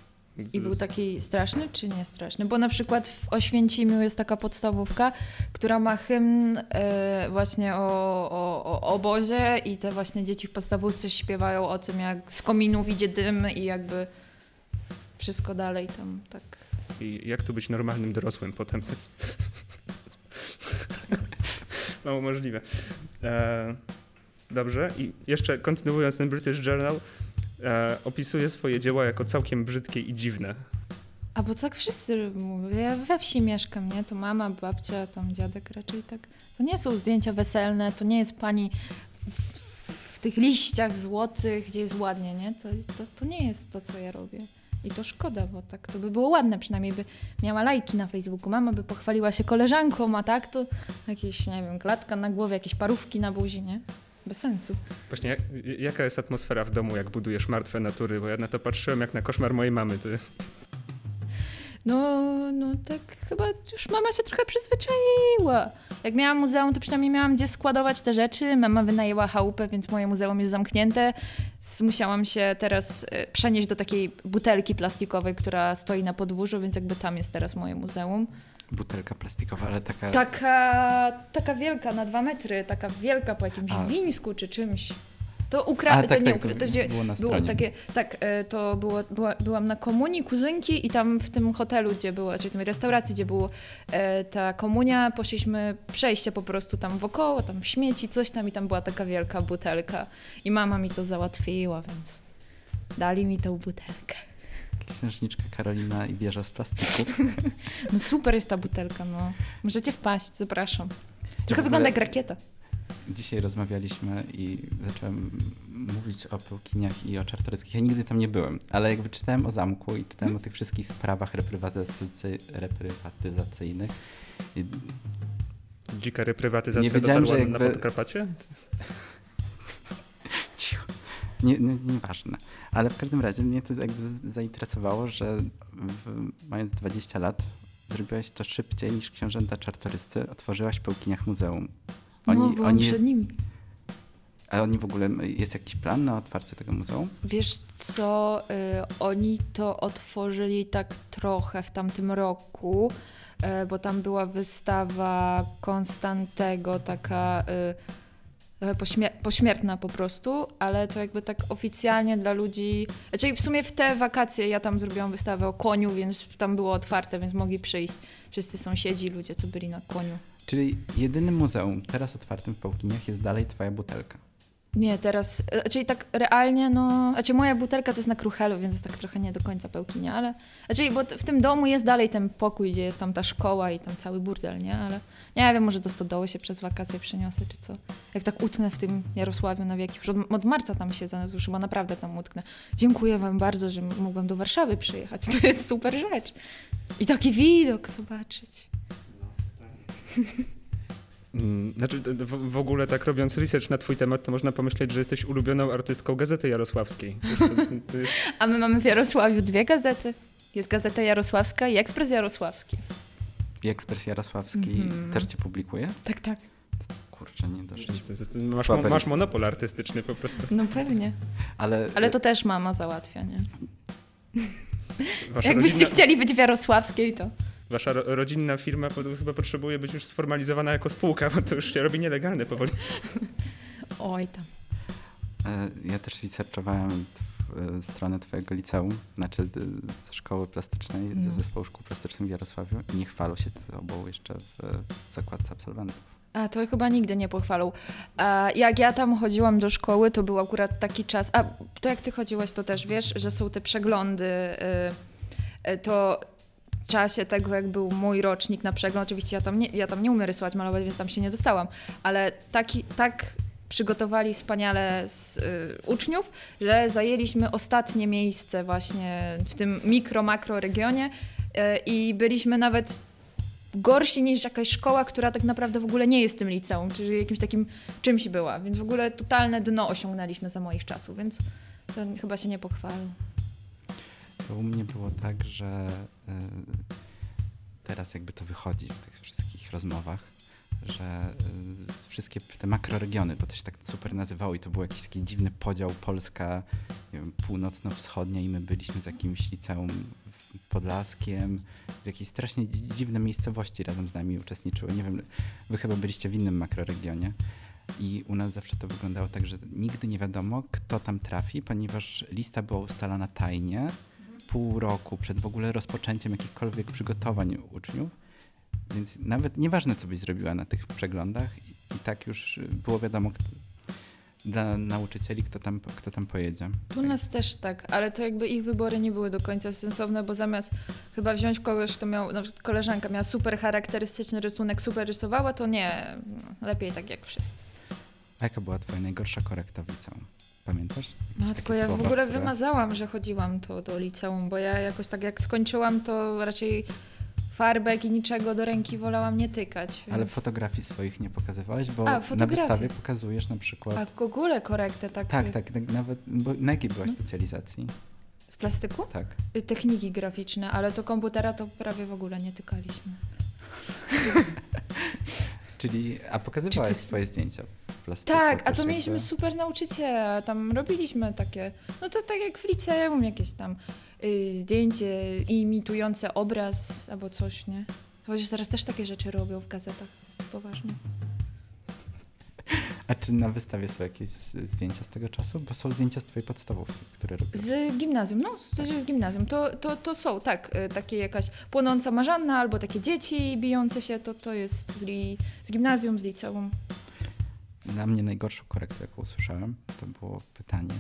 I był taki straszny czy nie straszny? Bo na przykład w Oświęcimiu jest taka podstawówka, która ma hymn e, właśnie o, o, o obozie i te właśnie dzieci w podstawówce śpiewają o tym, jak z kominów idzie dym i jakby wszystko dalej tam tak. I jak tu być normalnym dorosłym potem? Mało możliwe. E, dobrze. I jeszcze kontynuując ten British Journal, e, opisuje swoje dzieła jako całkiem brzydkie i dziwne. A bo tak wszyscy mówią, ja we wsi mieszkam, nie? To mama, babcia, tam dziadek raczej tak. To nie są zdjęcia weselne, to nie jest pani w, w tych liściach złotych, gdzie jest ładnie, nie? To, to, to nie jest to, co ja robię. I to szkoda, bo tak to by było ładne, przynajmniej by miała lajki na Facebooku. Mama by pochwaliła się koleżanką, a tak to jakieś, nie wiem, klatka na głowie, jakieś parówki na buzi, nie? Bez sensu. Właśnie jak, jaka jest atmosfera w domu, jak budujesz martwe natury? Bo ja na to patrzyłem jak na koszmar mojej mamy. To jest No, no tak chyba już mama się trochę przyzwyczaiła. Jak miałam muzeum, to przynajmniej miałam gdzie składować te rzeczy. Mama wynajęła chałupę, więc moje muzeum jest zamknięte. Musiałam się teraz e, przenieść do takiej butelki plastikowej, która stoi na podwórzu, więc jakby tam jest teraz moje muzeum. Butelka plastikowa, ale taka... Taka, taka wielka, na dwa metry, taka wielka po jakimś A. wińsku czy czymś. To ukradł, tak, to nie tak, to ukradł, to gdzie było na było stronie. takie, tak, e, to było, była, byłam na komunii kuzynki i tam w tym hotelu, gdzie było, czy w tej restauracji, gdzie było e, ta komunia, poszliśmy przejście po prostu tam wokoło, tam śmieci, coś tam i tam była taka wielka butelka i mama mi to załatwiła, więc dali mi tą butelkę. Księżniczka Karolina i wieża z plastiku. No super jest ta butelka, no. Możecie wpaść, zapraszam. Trochę wygląda jak rakieta. Dzisiaj rozmawialiśmy i zacząłem mówić o pełkiniach i o czartoryskich. Ja nigdy tam nie byłem, ale jakby czytałem o zamku i czytałem o tych wszystkich sprawach reprywatycy- reprywatyzacyjnych. I Dzika reprywatyzacja Nie wiedziałem, że na jakby- Podkarpacie? Cicho. Nie, nie, nieważne. Ale w każdym razie mnie to jakby zainteresowało, że w, mając 20 lat zrobiłaś to szybciej niż książęta czartoryscy. Otworzyłaś w Pełkiniach muzeum. Oni, no, byłam oni, przed nimi. a oni w ogóle, jest jakiś plan na otwarcie tego muzeum? Wiesz co, y, oni to otworzyli tak trochę w tamtym roku, y, bo tam była wystawa Konstantego, taka y, pośmier- pośmiertna po prostu, ale to jakby tak oficjalnie dla ludzi. Znaczy w sumie w te wakacje ja tam zrobiłam wystawę o koniu, więc tam było otwarte, więc mogli przyjść wszyscy sąsiedzi, ludzie, co byli na koniu. Czyli jedynym muzeum teraz otwartym w Pełkiniach jest dalej twoja butelka. Nie, teraz, e, czyli tak realnie, no, znaczy moja butelka to jest na kruchelu, więc jest tak trochę nie do końca pełkinia, ale, znaczy, bo w tym domu jest dalej ten pokój, gdzie jest tam ta szkoła i tam cały burdel, nie, ale nie wiem, może do stodoły się przez wakacje przeniosę, czy co. Jak tak utnę w tym Jarosławiu na wieki, już od, od marca tam siedzę, no już chyba naprawdę tam utknę. Dziękuję wam bardzo, że mogłam do Warszawy przyjechać, to jest super rzecz. I taki widok zobaczyć. Mm, Znaczy, w, w ogóle tak robiąc research na twój temat, to można pomyśleć, że jesteś ulubioną artystką Gazety Jarosławskiej. To, to jest, A my mamy w Jarosławiu dwie gazety. Jest Gazeta Jarosławska i Ekspres Jarosławski. I Ekspres Jarosławski Mhm. też cię publikuje? Tak, tak. Kurczę, nie jest, masz, masz monopol artystyczny po prostu. No pewnie. Ale, Ale to też mama załatwia, nie? Wasza Jakbyście rodzinna, chcieli być w Jarosławskiej, to... wasza ro, rodzinna firma po, chyba potrzebuje być już sformalizowana jako spółka, bo to już się robi nielegalne powoli. Oj tam. E, Ja też researchowałem e, stronę twojego liceum, znaczy ze szkoły plastycznej, No. ze zespołu szkół plastycznych w Jarosławiu i nie chwalą się tobą jeszcze w, w zakładce absolwentów. A to chyba nigdy nie pochwalą. A jak ja tam chodziłam do szkoły, to był akurat taki czas. A to jak ty chodziłaś, to też wiesz, że są te przeglądy. y, y, to czasie tego, jak był mój rocznik na przegląd, oczywiście ja tam nie, ja tam nie umiem rysować, malować, więc tam się nie dostałam, ale taki, tak przygotowali wspaniale z y, uczniów, że zajęliśmy ostatnie miejsce właśnie w tym mikro, makro regionie y, i byliśmy nawet gorsi niż jakaś szkoła, która tak naprawdę w ogóle nie jest tym liceum, czyli jakimś takim czymś była, więc w ogóle totalne dno osiągnęliśmy za moich czasów, więc chyba się nie pochwalą. To u mnie było tak, że e, teraz jakby to wychodzi w tych wszystkich rozmowach, że e, wszystkie te makroregiony, bo to się tak super nazywało i to był jakiś taki dziwny podział Polska północno-wschodnia i my byliśmy z jakimś liceum Podlaskiem, w jakiejś strasznie dzi- dziwne miejscowości razem z nami uczestniczyły. Nie wiem, wy chyba byliście w innym makroregionie. I u nas zawsze to wyglądało tak, że nigdy nie wiadomo, kto tam trafi, ponieważ lista była ustalana tajnie, pół roku przed w ogóle rozpoczęciem jakichkolwiek przygotowań uczniów. Więc nawet nieważne, co byś zrobiła na tych przeglądach, i, tak już y, było wiadomo kto, dla nauczycieli, kto tam, kto tam pojedzie. U nas też tak, ale to jakby ich wybory nie były do końca sensowne, bo zamiast chyba wziąć kogoś, kto miał, na przykład koleżanka miała super charakterystyczny rysunek, super rysowała, to nie, lepiej tak jak wszyscy. A jaka była twoja najgorsza korekta w liceum? Pamiętasz? No tylko takie ja w ogóle które- wymazałam, że chodziłam to do liceum, bo ja jakoś tak jak skończyłam, to raczej farbek i niczego do ręki wolałam nie tykać. Ale więc- fotografii swoich nie pokazywałeś, bo A, na wystawie pokazujesz na przykład... A w ogóle korektę tak. Tak, tak, tak nawet, bo na jakiej byłaś No. specjalizacji? W plastyku? Tak. Y, Techniki graficzne, ale to komputera to prawie w ogóle nie tykaliśmy. Czyli, a pokazywałaś Czy ty- swoje zdjęcia w plastyku? Tak, a to jakby- mieliśmy super nauczyciela, tam robiliśmy takie, no to tak jak w liceum, jakieś tam y, zdjęcie imitujące obraz albo coś, nie? Chociaż teraz też takie rzeczy robią w gazetach, poważnie. A czy na wystawie są jakieś zdjęcia z tego czasu? Bo są zdjęcia z twojej podstawówki, które robisz. Z gimnazjum, no też z gimnazjum, to, to, to są, tak, y, takie jakaś płonąca marzanna albo takie dzieci bijące się, to, to jest z, li, z gimnazjum, z liceum. Dla mnie najgorszą korektą, jaką usłyszałem, to było pytanie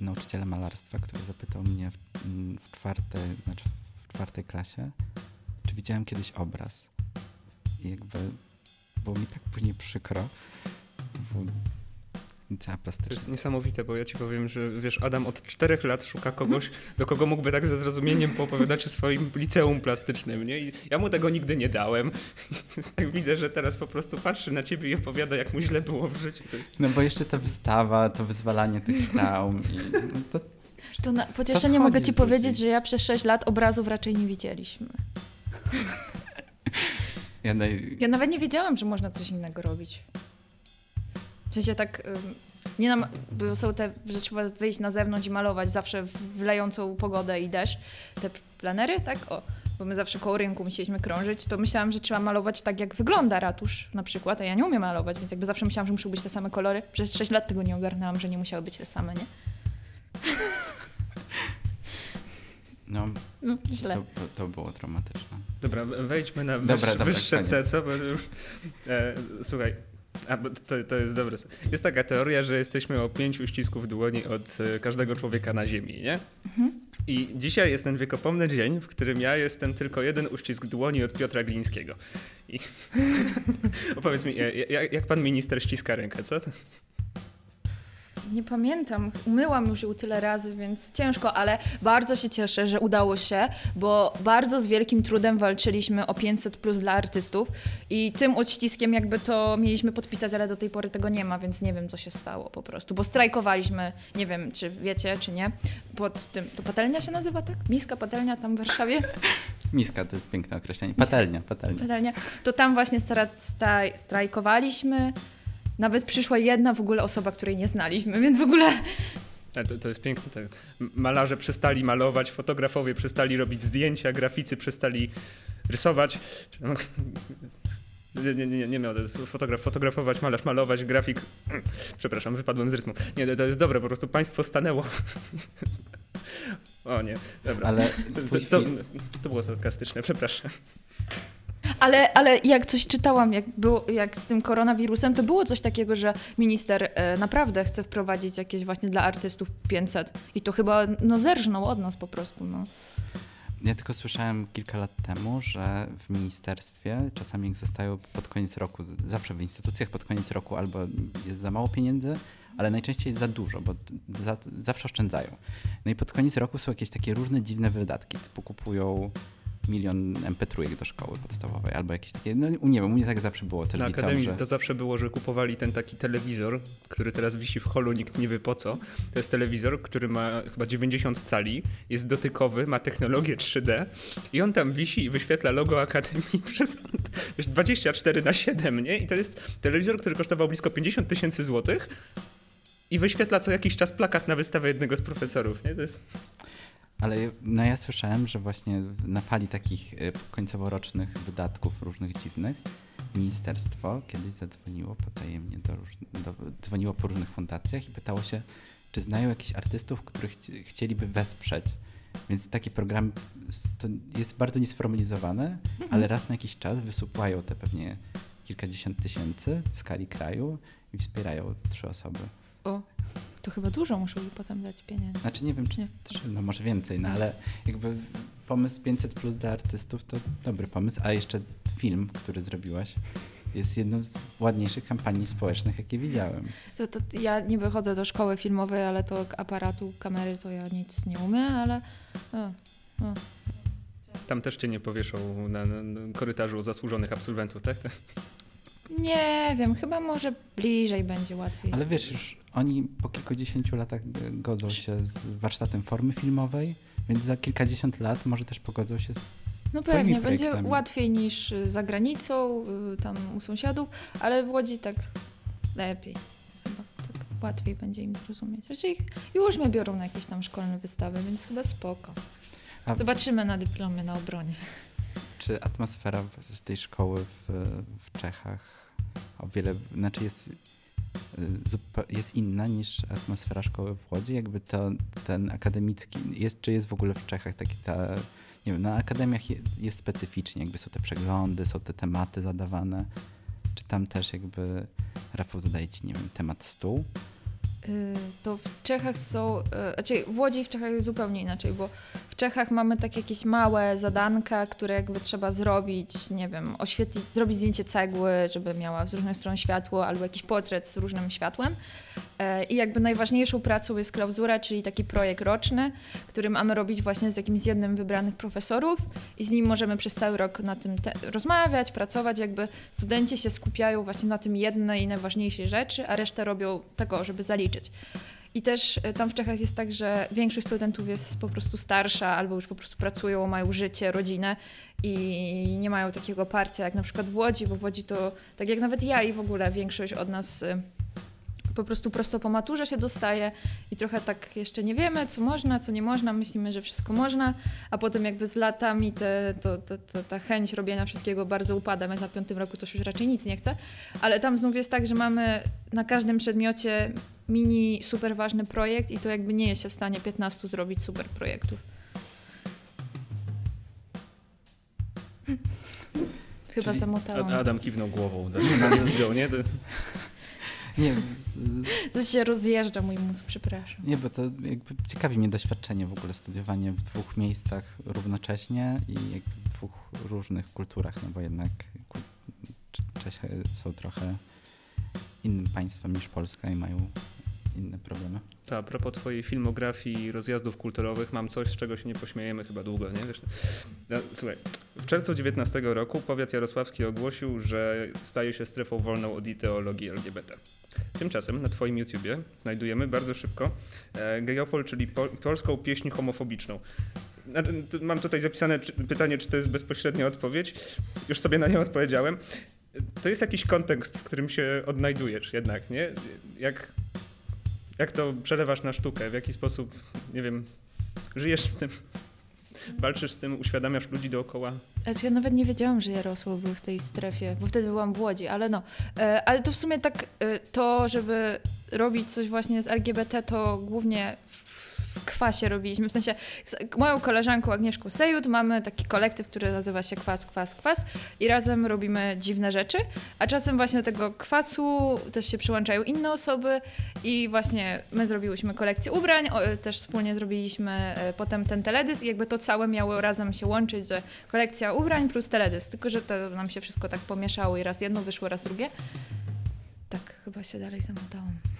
nauczyciela malarstwa, który zapytał mnie w, mm, w, czwartej, znaczy w czwartej klasie, czy widziałem kiedyś obraz. I jakby było mi tak później przykro, bo cała To plastyczna. jest niesamowite, bo ja ci powiem, że wiesz, Adam od czterech lat szuka kogoś, do kogo mógłby tak ze zrozumieniem poopowiadać o swoim liceum plastycznym, nie? I ja mu tego nigdy nie dałem. Więc tak widzę, że teraz po prostu patrzy na ciebie i opowiada, jak mu źle było w życiu. To jest... No bo jeszcze ta wystawa, to wyzwalanie tych traum i no to To na pocieszenie mogę ci powiedzieć, że ja przez 6 lat obrazów raczej nie widzieliśmy. ja naj... Ja nawet nie wiedziałam, że można coś innego robić. W sensie tak, nie nam, bo są te, że trzeba wyjść na zewnątrz i malować zawsze w lejącą pogodę i deszcz. Te planery, tak? O, bo my zawsze koło rynku musieliśmy krążyć, to myślałam, że trzeba malować tak, jak wygląda ratusz na przykład, a ja nie umiem malować, więc jakby zawsze myślałam, że muszą być te same kolory. Przez 6 lat tego nie ogarnęłam, że nie musiały być te same, nie? No, No, źle. to, to, było traumatyczne. Dobra, wejdźmy na wyż, Dobra, dobra, wyższe. C, co? Bo już, e, słuchaj, a, to, to jest dobre. Jest taka teoria, że jesteśmy o pięć uścisków dłoni od e, każdego człowieka na Ziemi, nie? I dzisiaj jest ten wiekopomny dzień, w którym ja jestem tylko jeden uścisk dłoni od Piotra Glińskiego. I opowiedz mi, e, jak, jak pan minister ściska rękę, co? Nie pamiętam, umyłam już ją tyle razy, więc ciężko, ale bardzo się cieszę, że udało się, bo bardzo z wielkim trudem walczyliśmy o 500 plus dla artystów i tym odściskiem jakby to mieliśmy podpisać, ale do tej pory tego nie ma, więc nie wiem, co się stało po prostu, bo strajkowaliśmy, nie wiem, czy wiecie, czy nie, pod tym, to patelnia się nazywa, tak? Miska patelnia tam w Warszawie? Miska to jest piękne określenie. Patelnia, patelnia. Patelnia. To tam właśnie strajkowaliśmy, nawet przyszła jedna w ogóle osoba, której nie znaliśmy, więc w ogóle To, to jest piękne. Tak. Malarze przestali malować, fotografowie przestali robić zdjęcia, graficy przestali rysować. Nie, nie, nie, nie miał, fotograf, fotografować, malarz malować, grafik. Przepraszam, wypadłem z rytmu. Nie, to- jest dobre, po prostu państwo stanęło. O nie, dobra. Ale To, to, to było sarkastyczne, przepraszam. Ale, ale jak coś czytałam, jak, było, jak z tym koronawirusem, to było coś takiego, że minister e, naprawdę chce wprowadzić jakieś właśnie dla artystów 500 i to chyba no zerżnął od nas po prostu. No. ja tylko słyszałem kilka lat temu, że w ministerstwie czasami zostają pod koniec roku, zawsze w instytucjach pod koniec roku albo jest za mało pieniędzy, ale najczęściej jest za dużo, bo za, zawsze oszczędzają. No i pod koniec roku są jakieś takie różne dziwne wydatki, typu kupują milion MP3 do szkoły podstawowej, albo jakieś takie, no nie wiem, u mnie tak zawsze było też Na liceum, Akademii że... to zawsze było, że kupowali ten taki telewizor, który teraz wisi w holu, nikt nie wie po co. To jest telewizor, który ma chyba 90 cali, jest dotykowy, ma technologię 3D i on tam wisi i wyświetla logo Akademii przez wiesz, 24 na 7, nie? I to jest telewizor, który kosztował blisko 50 tysięcy złotych i wyświetla co jakiś czas plakat na wystawę jednego z profesorów, nie? To jest... Ale no ja słyszałem, że właśnie na fali takich y, końcoworocznych wydatków różnych dziwnych ministerstwo kiedyś zadzwoniło potajemnie do, do dzwoniło po różnych fundacjach i pytało się, czy znają jakichś artystów, których chci- chcieliby wesprzeć. Więc taki program to jest bardzo niesformalizowany, ale raz na jakiś czas wysuwają te pewnie kilkadziesiąt tysięcy w skali kraju i wspierają trzy osoby. O, to chyba dużo muszą mi potem dać pieniędzy. Znaczy nie wiem, czy Nie. trzy, no może więcej, no ale jakby pomysł 500 plus dla artystów to dobry pomysł, a jeszcze film, który zrobiłaś jest jedną z ładniejszych kampanii społecznych, jakie widziałem. To, to ja nie wychodzę do szkoły filmowej, ale to aparatu, kamery to ja nic nie umiem, ale... O, o. Tam też cię nie powieszą na, na, na korytarzu zasłużonych absolwentów, tak? Nie wiem, chyba może bliżej będzie łatwiej. Ale wiesz, już oni po kilkudziesięciu latach g- godzą się z warsztatem formy filmowej, więc za kilkadziesiąt lat może też pogodzą się z No pewnie, będzie łatwiej niż y, za granicą, y, tam u sąsiadów, ale w Łodzi tak lepiej. Chyba tak łatwiej będzie im zrozumieć. Raczej ich już mnie biorą na jakieś tam szkolne wystawy, więc chyba spoko. Zobaczymy na dyplomie na obronie. Czy atmosfera z tej szkoły w, w Czechach o wiele, znaczy jest, y, jest inna niż atmosfera szkoły w Łodzi? Jakby to ten akademicki, jest, czy jest w ogóle w Czechach taki ta, nie wiem, na akademiach je, jest specyficznie, jakby są te przeglądy, są te tematy zadawane. Czy tam też jakby, Rafał zadaje ci, nie wiem, temat stół? Y, To w Czechach są, y, znaczy w Łodzi w Czechach jest zupełnie inaczej, bo w Czechach mamy takie jakieś małe zadanka, które jakby trzeba zrobić, nie wiem, oświetlić, zrobić zdjęcie cegły, żeby miała z różnych stron światło, albo jakiś portret z różnym światłem. E, I jakby najważniejszą pracą jest klauzura, czyli taki projekt roczny, który mamy robić właśnie z jakimś jednym wybranych profesorów i z nim możemy przez cały rok na tym rozmawiać, pracować, jakby studenci się skupiają właśnie na tym jednej najważniejszej rzeczy, a resztę robią tego, żeby zaliczyć. I też e, tam w Czechach jest tak, że większość studentów jest po prostu starsza albo już po prostu pracują, mają życie, rodzinę i nie mają takiego parcia jak na przykład w Łodzi, bo w Łodzi to tak jak nawet ja i w ogóle większość od nas y, po prostu prosto po maturze się dostaje i trochę tak jeszcze nie wiemy, co można, co nie można, myślimy, że wszystko można, a potem jakby z latami te, to, to, to, ta chęć robienia wszystkiego bardzo upada, więc na piątym roku to już raczej nic nie chce, ale tam znów jest tak, że mamy na każdym przedmiocie mini super ważny projekt i to jakby nie jest się w stanie 15 zrobić super projektów. Chyba Czyli- zamotałam. Adam kiwnął głową, co nie widzą, nie? Nie, To się rozjeżdża mój mózg, przepraszam. nie, bo to jakby ciekawi mnie doświadczenie w ogóle studiowanie w dwóch miejscach równocześnie i w dwóch różnych kulturach, no bo jednak ku- Cze- Czesi są trochę innym państwem niż Polska i mają inne problemy. To a propos twojej filmografii i rozjazdów kulturowych, mam coś, z czego się nie pośmiejemy chyba długo, nie? Wiesz, no, słuchaj, w czerwcu 19 roku powiat jarosławski ogłosił, że staje się strefą wolną od ideologii LGBT. Tymczasem na twoim YouTubie znajdujemy bardzo szybko e, czyli po, polską pieśń homofobiczną. Znaczy, Mam tutaj zapisane pytanie, czy to jest bezpośrednia odpowiedź. Już sobie na nią odpowiedziałem. To jest jakiś kontekst, w którym się odnajdujesz jednak, nie? Jak, jak to przelewasz na sztukę? W jaki sposób, nie wiem, żyjesz z tym? Walczysz z tym, uświadamiasz ludzi dookoła? Znaczy, ja nawet nie wiedziałam, że Jarosław był w tej strefie, bo wtedy byłam w Łodzi, ale no. E, ale to w sumie tak e, to, żeby robić coś właśnie z LGBT, to głównie w, w kwasie robiliśmy. W sensie z moją koleżanką Agnieszką Sejut mamy taki kolektyw, który nazywa się Kwas, Kwas, Kwas i razem robimy dziwne rzeczy, a czasem właśnie do tego kwasu też się przyłączają inne osoby i właśnie my zrobiłyśmy kolekcję ubrań, o, też wspólnie zrobiliśmy e, potem ten teledysk i jakby to całe miało razem się łączyć, że kolekcja ubrań plus teledysk, tylko że to nam się wszystko tak pomieszało i raz jedno wyszło, raz drugie. Tak, chyba się dalej zamotałam.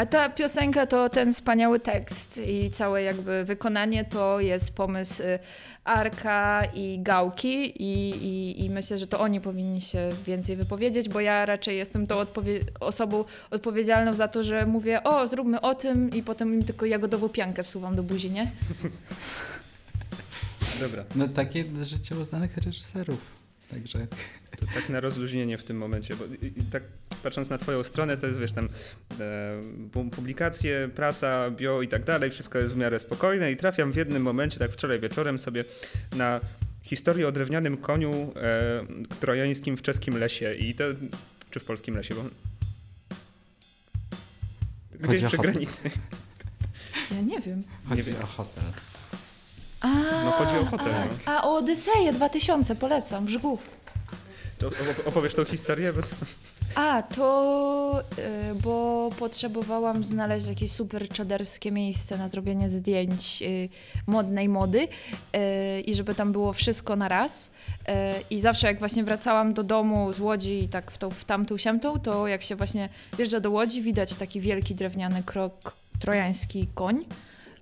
A ta piosenka to ten wspaniały tekst i całe jakby wykonanie to jest pomysł y, Arka i Gałki i, i, i myślę, że to oni powinni się więcej wypowiedzieć, bo ja raczej jestem tą odpowie- osobą odpowiedzialną za to, że mówię o, zróbmy o tym i potem im tylko jagodową piankę wsuwam do buzi, nie? Dobra, No takie życie uznanych reżyserów. Także to tak na rozluźnienie w tym momencie, bo i, i tak patrząc na twoją stronę, to jest, wiesz, tam e, pu- publikacje, prasa, bio i tak dalej, wszystko jest w miarę spokojne i trafiam w jednym momencie, tak wczoraj wieczorem sobie na historię o drewnianym koniu e, trojańskim w czeskim lesie i to, czy w polskim lesie, bo Chodzi gdzieś o przy granicy. Ja nie wiem. chodzi wiem. o hotel. A, No chodzi o hotel, A, no. a o Odyseję 2000 polecam, Brzegów. To op- opowiesz tą historię? Bo to... A, to y, bo potrzebowałam znaleźć jakieś super czaderskie miejsce na zrobienie zdjęć y, modnej mody y, i żeby tam było wszystko na raz. Y, I zawsze jak właśnie wracałam do domu z Łodzi i tak w, tą, w tamtą siamtą, to jak się właśnie wjeżdża do Łodzi, widać taki wielki drewniany krok, trojański koń,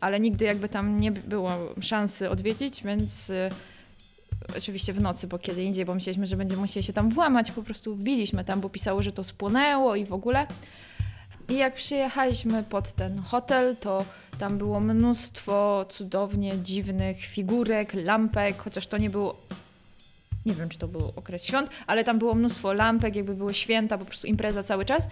ale nigdy jakby tam nie było szansy odwiedzić, więc y, oczywiście w nocy, bo kiedy indziej, bo myśleliśmy, że będziemy musieli się tam włamać, po prostu wbiliśmy tam, bo pisało, że to spłonęło i w ogóle. I jak przyjechaliśmy pod ten hotel, to tam było mnóstwo cudownie dziwnych figurek, lampek, chociaż to nie było. Nie wiem, czy to był okres świąt, ale tam było mnóstwo lampek, jakby były święta, po prostu impreza cały czas.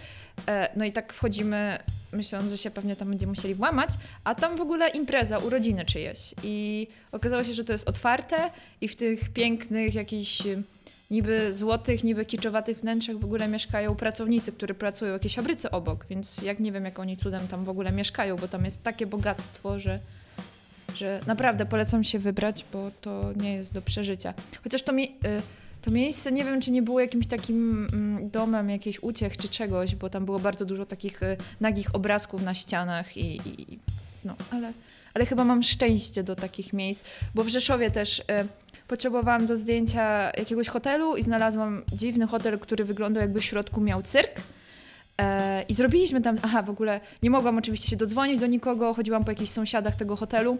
E, No i tak wchodzimy, myśląc, że się pewnie tam będziemy musieli włamać, a tam w ogóle impreza, urodziny czyjeś. I okazało się, że to jest otwarte i w tych pięknych jakichś y, niby złotych, niby kiczowatych wnętrzach w ogóle mieszkają pracownicy, którzy pracują w jakiejś fabryce obok, więc jak nie wiem, jak oni cudem tam w ogóle mieszkają, bo tam jest takie bogactwo, że, że naprawdę polecam się wybrać, bo to nie jest do przeżycia. Chociaż to, mi, y, to miejsce, nie wiem, czy nie było jakimś takim mm, domem jakiejś uciech czy czegoś, bo tam było bardzo dużo takich y, nagich obrazków na ścianach i i- no, ale, ale chyba mam szczęście do takich miejsc, bo w Rzeszowie też y, potrzebowałam do zdjęcia jakiegoś hotelu i znalazłam dziwny hotel, który wyglądał jakby w środku miał cyrk. E, I zrobiliśmy tam, aha, w ogóle nie mogłam oczywiście się dodzwonić do nikogo, chodziłam po jakichś sąsiadach tego hotelu.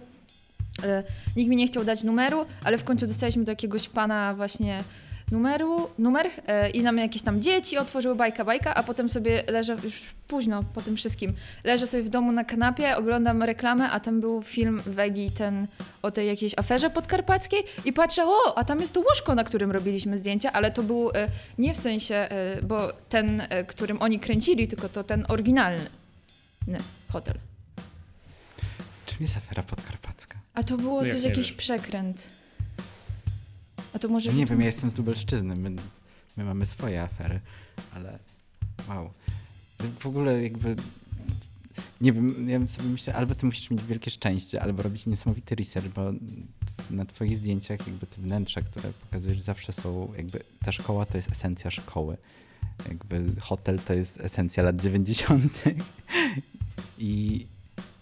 E, nikt mi nie chciał dać numeru, ale w końcu dostaliśmy do jakiegoś pana właśnie numeru, numer e, i nam jakieś tam dzieci otworzyły bajka, bajka, a potem sobie leżę, już późno po tym wszystkim, leżę sobie w domu na kanapie, oglądam reklamę, a tam był film Wegi, ten o tej jakiejś aferze podkarpackiej i patrzę, o, a tam jest to łóżko, na którym robiliśmy zdjęcia, ale to był e, nie w sensie, bo ten, którym oni kręcili, tylko to ten oryginalny hotel. Czym jest afera podkarpacka? A to było No coś, jakiś wiesz? przekręt. A to może... No nie wiem, ja jestem z Lubelszczyzny, my, my mamy swoje afery, ale wow. W ogóle jakby, nie wiem, ja bym sobie myślę, albo ty musisz mieć wielkie szczęście, albo robić niesamowity research, bo na twoich zdjęciach jakby te wnętrza, które pokazujesz zawsze są, jakby ta szkoła to jest esencja szkoły. Jakby hotel to jest esencja lat 90. I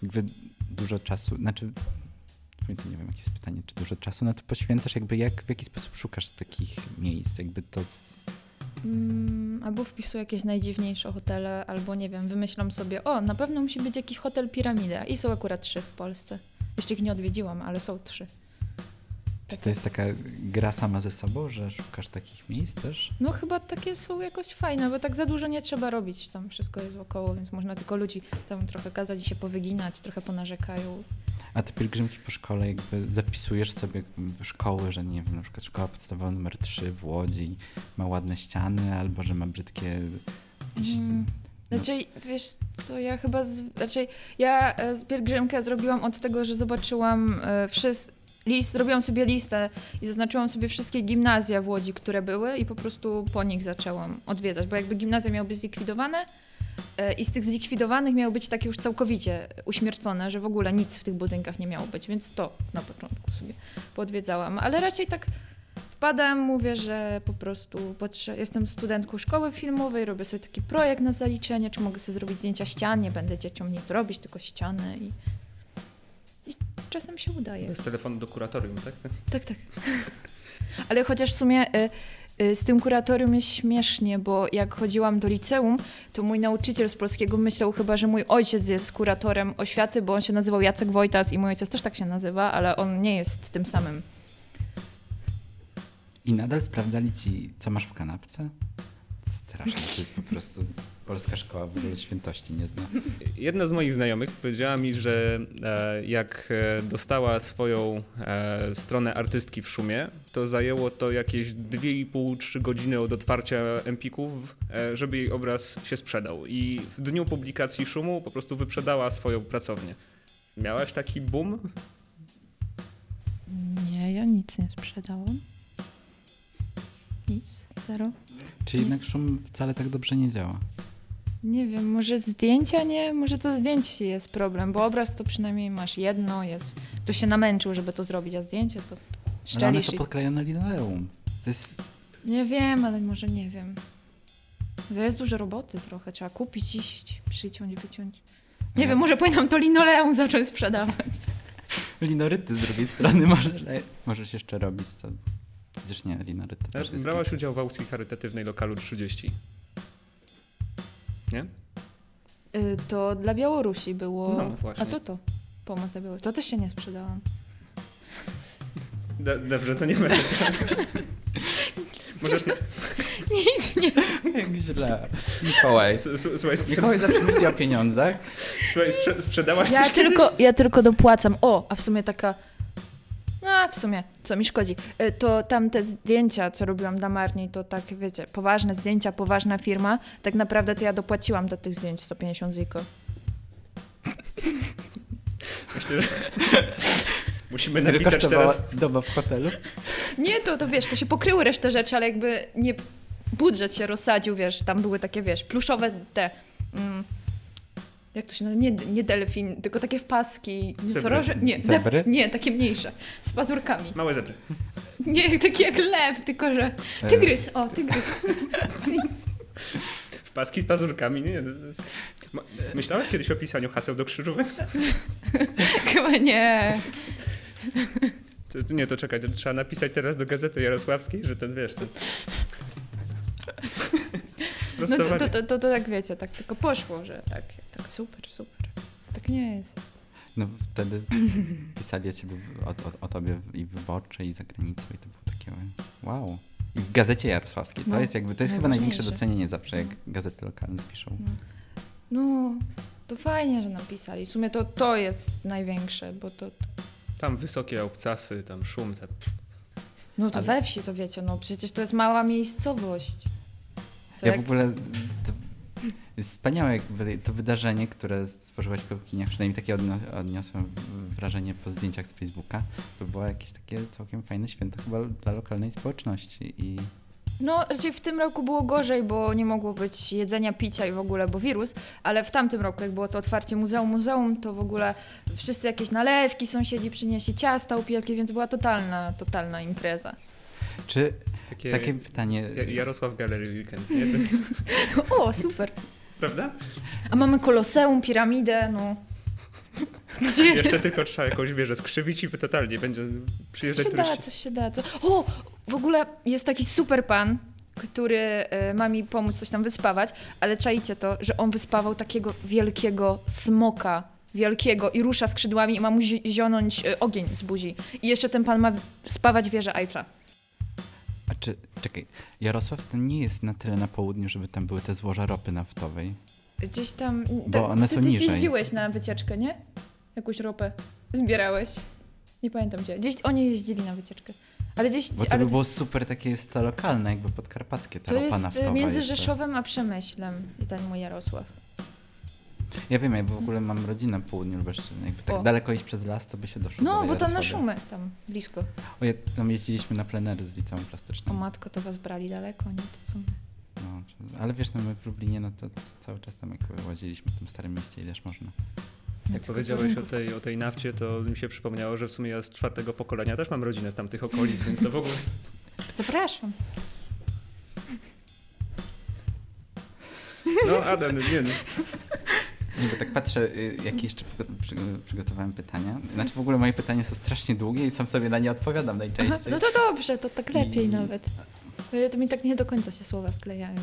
jakby dużo czasu, znaczy nie wiem, jakie jest pytanie, czy dużo czasu na to poświęcasz? Jakby jak, w jaki sposób szukasz takich miejsc? Jakby to z... Mm, albo wpisuję jakieś najdziwniejsze hotele, albo nie wiem, wymyślam sobie, o, na pewno musi być jakiś hotel Piramida. I są akurat trzy w Polsce. Jeszcze ich nie odwiedziłam, ale są trzy. Czy to jest taka gra sama ze sobą, że szukasz takich miejsc też? No chyba takie są jakoś fajne, bo tak za dużo nie trzeba robić. Tam wszystko jest wokoło, więc można tylko ludzi tam trochę kazać się powyginać, trochę ponarzekają. A te pielgrzymki po szkole jakby zapisujesz sobie w szkoły, że nie wiem, na przykład szkoła podstawowa numer 3 w Łodzi ma ładne ściany, albo że ma brzydkie... Jakieś... Mm. Znaczy, wiesz co, ja chyba, z, znaczy ja e, z pielgrzymkę zrobiłam od tego, że zobaczyłam e, wszys, list, zrobiłam sobie listę i zaznaczyłam sobie wszystkie gimnazja w Łodzi, które były i po prostu po nich zaczęłam odwiedzać, bo jakby gimnazja miały być zlikwidowane i z tych zlikwidowanych miały być takie już całkowicie uśmiercone, że w ogóle nic w tych budynkach nie miało być, więc to na początku sobie podwiedzałam, ale raczej tak wpadam, mówię, że po prostu jestem studentką szkoły filmowej, robię sobie taki projekt na zaliczenie, czy mogę sobie zrobić zdjęcia ścian, nie będę dzieciom nic robić, tylko ściany i, i czasem się udaje. Bez telefonu do kuratorium, tak? Tak, tak. Ale chociaż w sumie y, z tym kuratorium jest śmiesznie, bo jak chodziłam do liceum, to mój nauczyciel z polskiego myślał chyba, że mój ojciec jest kuratorem oświaty, bo on się nazywał Jacek Wojtas i mój ojciec też tak się nazywa, ale on nie jest tym samym. I nadal sprawdzali ci, co masz w kanapce? Straszne, to jest po prostu polska szkoła w ogóle świętości nie zna. Jedna z moich znajomych powiedziała mi, że e, jak e, dostała swoją e, stronę artystki w szumie, to zajęło to jakieś 2,5-3 godziny od otwarcia Empików, żeby jej obraz się sprzedał. I w dniu publikacji szumu po prostu wyprzedała swoją pracownię. Miałaś taki boom? Nie, ja nic nie sprzedałam. Nic, zero. Czy jednak szum wcale tak dobrze nie działa? Nie wiem, może zdjęcia nie, może to zdjęcie jest problem, bo obraz to przynajmniej masz jedno, jest, to się namęczył, żeby to zrobić, a zdjęcie to Ale one szczelisz są i... podklejone linoleum. To jest... Nie wiem, ale może nie wiem. To jest dużo roboty trochę, trzeba kupić, iść, przyciąć, wyciąć. Nie E, wiem, może powinnam to linoleum zacząć sprzedawać. Linoryty z drugiej strony możesz, możesz jeszcze robić to. Przecież nie, linoryty też jest... Brałaś udział w aukcji charytatywnej lokalu 30. Nie? Y, To dla Białorusi było. No, właśnie. A to to. Pomoc dla Białorusi. To też się nie sprzedałam. Do, dobrze, to nie będę. Możesz... Nic nie. Jak źle. Mikołaj. S- s- Słuchaj. Mikołaj zawsze myśli o pieniądzach. Słuchaj sprze- sprzedałaś Ja coś kiedyś? tylko, ja tylko dopłacam. O, a w sumie taka. No, w sumie, co mi szkodzi. Y, To tam te zdjęcia, co robiłam dla Marni, to tak, wiecie, poważne zdjęcia, poważna firma. Tak naprawdę to ja dopłaciłam do tych zdjęć 150 ziko. Myślę, że... Musimy napisać teraz... doba w hotelu. Nie, to, to wiesz, to się pokryły resztę rzeczy, ale jakby nie budżet się rozsadził, wiesz, tam były takie, wiesz, pluszowe te. Mm, jak to się nazywa? Nie, nie delfin, tylko takie wpaski. Nosoroże? Nie, zeb- Zebry? nie, takie mniejsze. Z pazurkami. Małe zebry. Nie, takie jak lew, tylko że. E. Tygrys, o, tygrys. Paski z pazurkami, nie? jest- Myślałeś kiedyś o pisaniu haseł do krzyżówek? Chyba nie. To, nie, to czekaj, to trzeba napisać teraz do Gazety Jarosławskiej, że ten, wiesz, ten... No to, to, to, to, to tak wiecie, tak tylko poszło, że tak super, super. Tak nie jest. No wtedy pis- pisali o, ciebie, o, o, o tobie i w wyborczej, i za granicą i to było takie wow. I w Gazecie Jarosławskiej. To No, jest jakby, to jest chyba największe docenienie zawsze, jak gazety lokalne piszą. No, to fajnie, że napisali. W sumie to, to jest największe, bo to... Tam wysokie obcasy, tam szum, te... No to Ale- we wsi to wiecie, no przecież to jest mała miejscowość. To Ja jak- w ogóle to wspaniałe to wydarzenie, które stworzyłaś w Bełkiniach, przynajmniej takie odno- odniosłem wrażenie po zdjęciach z Facebooka. To było jakieś takie całkiem fajne święto chyba dla lokalnej społeczności i No, raczej w tym roku było gorzej, bo nie mogło być jedzenia, picia i w ogóle, bo wirus, ale w tamtym roku, jak było to otwarcie muzeum, muzeum, to w ogóle wszyscy jakieś nalewki sąsiedzi przynieśli, ciasta, upielki, więc była totalna, totalna impreza. czy Takie, takie pytanie, Ja- Jarosław Gallery Weekend, nie? O, super. Prawda? A mamy koloseum, piramidę, no. Gdzie Jeszcze tylko trzeba jakąś wieżę skrzywić i totalnie będzie Coś przyjeżdżać się da, turyści. coś się da. Co... O, w ogóle jest taki super pan, który e, ma mi pomóc coś tam wyspawać, ale czajcie to, że on wyspawał takiego wielkiego smoka, wielkiego i rusza skrzydłami i ma mu zi- zionąć e, ogień z buzi. I jeszcze ten pan ma spawać wieżę Eiffla. A czy, czekaj, Jarosław to nie jest na tyle na południu, żeby tam były te złoża ropy naftowej. Gdzieś tam... Bo one ty, są ty niżej. jeździłeś na wycieczkę, nie? Jakąś ropę zbierałeś. Nie pamiętam gdzie. Gdzieś oni jeździli na wycieczkę. Ale gdzieś... Bo to ale by było super takie jest to lokalne, jakby podkarpackie, ta to ropa jest naftowa. e, między jeszcze. Rzeszowem a Przemyślem, ten mój Jarosław. Ja wiem, ja w ogóle mam rodzinę w południu Lubelszczyzny. Jakby tak O. daleko iść przez las, to by się doszło No, bo tam na szumy, tam blisko. O, ja, tam jeździliśmy na plenery z liceum O plastycznym. matko, to was brali daleko, nie? To co? No, to- ale wiesz, no my w Lublinie, no to cały czas tam jakby łaziliśmy w tym starym mieście, ileż można. Jak powiedziałeś o tej, o tej nafcie, to mi się przypomniało, że w sumie ja z czwartego pokolenia też mam rodzinę z tamtych okolic, więc to w ogóle... Zapraszam. No Adam, nie no. Bo tak patrzę, y, jakie jeszcze przygo- przy, przygotowałem pytania. Znaczy w ogóle moje pytania są strasznie długie i sam sobie na nie odpowiadam Aha, najczęściej. no to dobrze, to tak lepiej I- nawet. To mi tak nie do końca się słowa sklejają.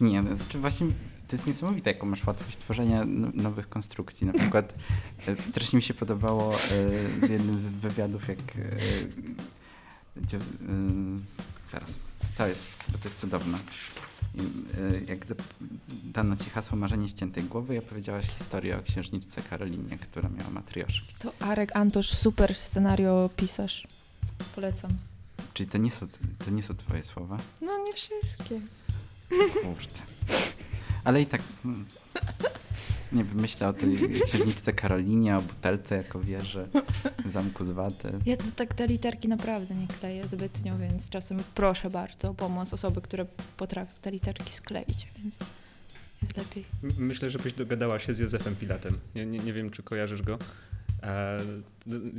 Nie, no, znaczy właśnie to jest niesamowite, jaką masz łatwość tworzenia no- nowych konstrukcji. Na przykład e, strasznie mi się podobało e, w jednym z wywiadów, jak... e, zaraz, to jest, to jest cudowne. E, jak dano ci hasło marzenie ściętej głowy i opowiedziałaś historię o księżniczce Karolinie, która miała matrioszki. To Arek Antosz, super scenario pisarz. Polecam. Czyli to nie są, to nie są twoje słowa? No nie wszystkie. Kurde. Ale i tak. Nie wiem, myślę o tej księżniczce Karolinie, o butelce jako wieży, zamku z waty. Ja to tak te literki naprawdę nie kleję zbytnio, więc czasem proszę bardzo o pomoc osoby, które potrafią te literki skleić, więc jest lepiej. Myślę, żebyś dogadała się z Józefem Pilatem. Nie, nie, nie wiem, czy kojarzysz go. E,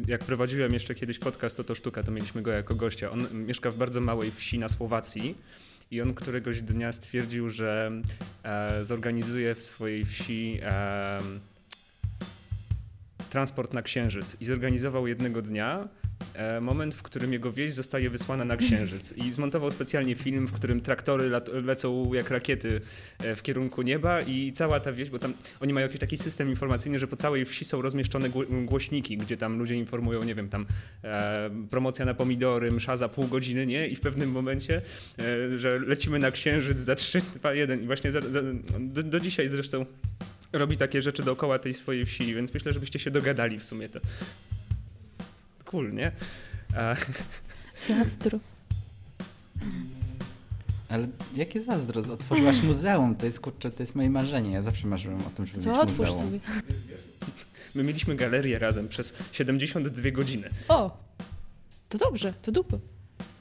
jak prowadziłem jeszcze kiedyś podcast to to sztuka, to mieliśmy go jako gościa. On mieszka w bardzo małej wsi na Słowacji i on któregoś dnia stwierdził, że zorganizuje w swojej wsi e, transport na Księżyc i zorganizował jednego dnia e, moment, w którym jego wieś zostaje wysłana na Księżyc i zmontował specjalnie film, w którym traktory lecą jak rakiety e, w kierunku nieba i cała ta wieś, bo tam oni mają jakiś taki system informacyjny, że po całej wsi są rozmieszczone gło- głośniki, gdzie tam ludzie informują, nie wiem, tam e, promocja na pomidory, msza za pół godziny, nie? I w pewnym momencie, e, że lecimy na Księżyc za 3, 2, 1 i właśnie za, za, do, do dzisiaj zresztą robi takie rzeczy dookoła tej swojej wsi, więc myślę, żebyście się dogadali w sumie to. Cool, nie? A, Zazdro. Ale jakie zazdro, otworzyłaś muzeum, to jest kurczę, to jest moje marzenie. Ja zawsze marzyłem o tym, żeby To mieć otwórz muzeum. sobie. my mieliśmy galerię razem przez 72 godziny. O! To dobrze, to dupy.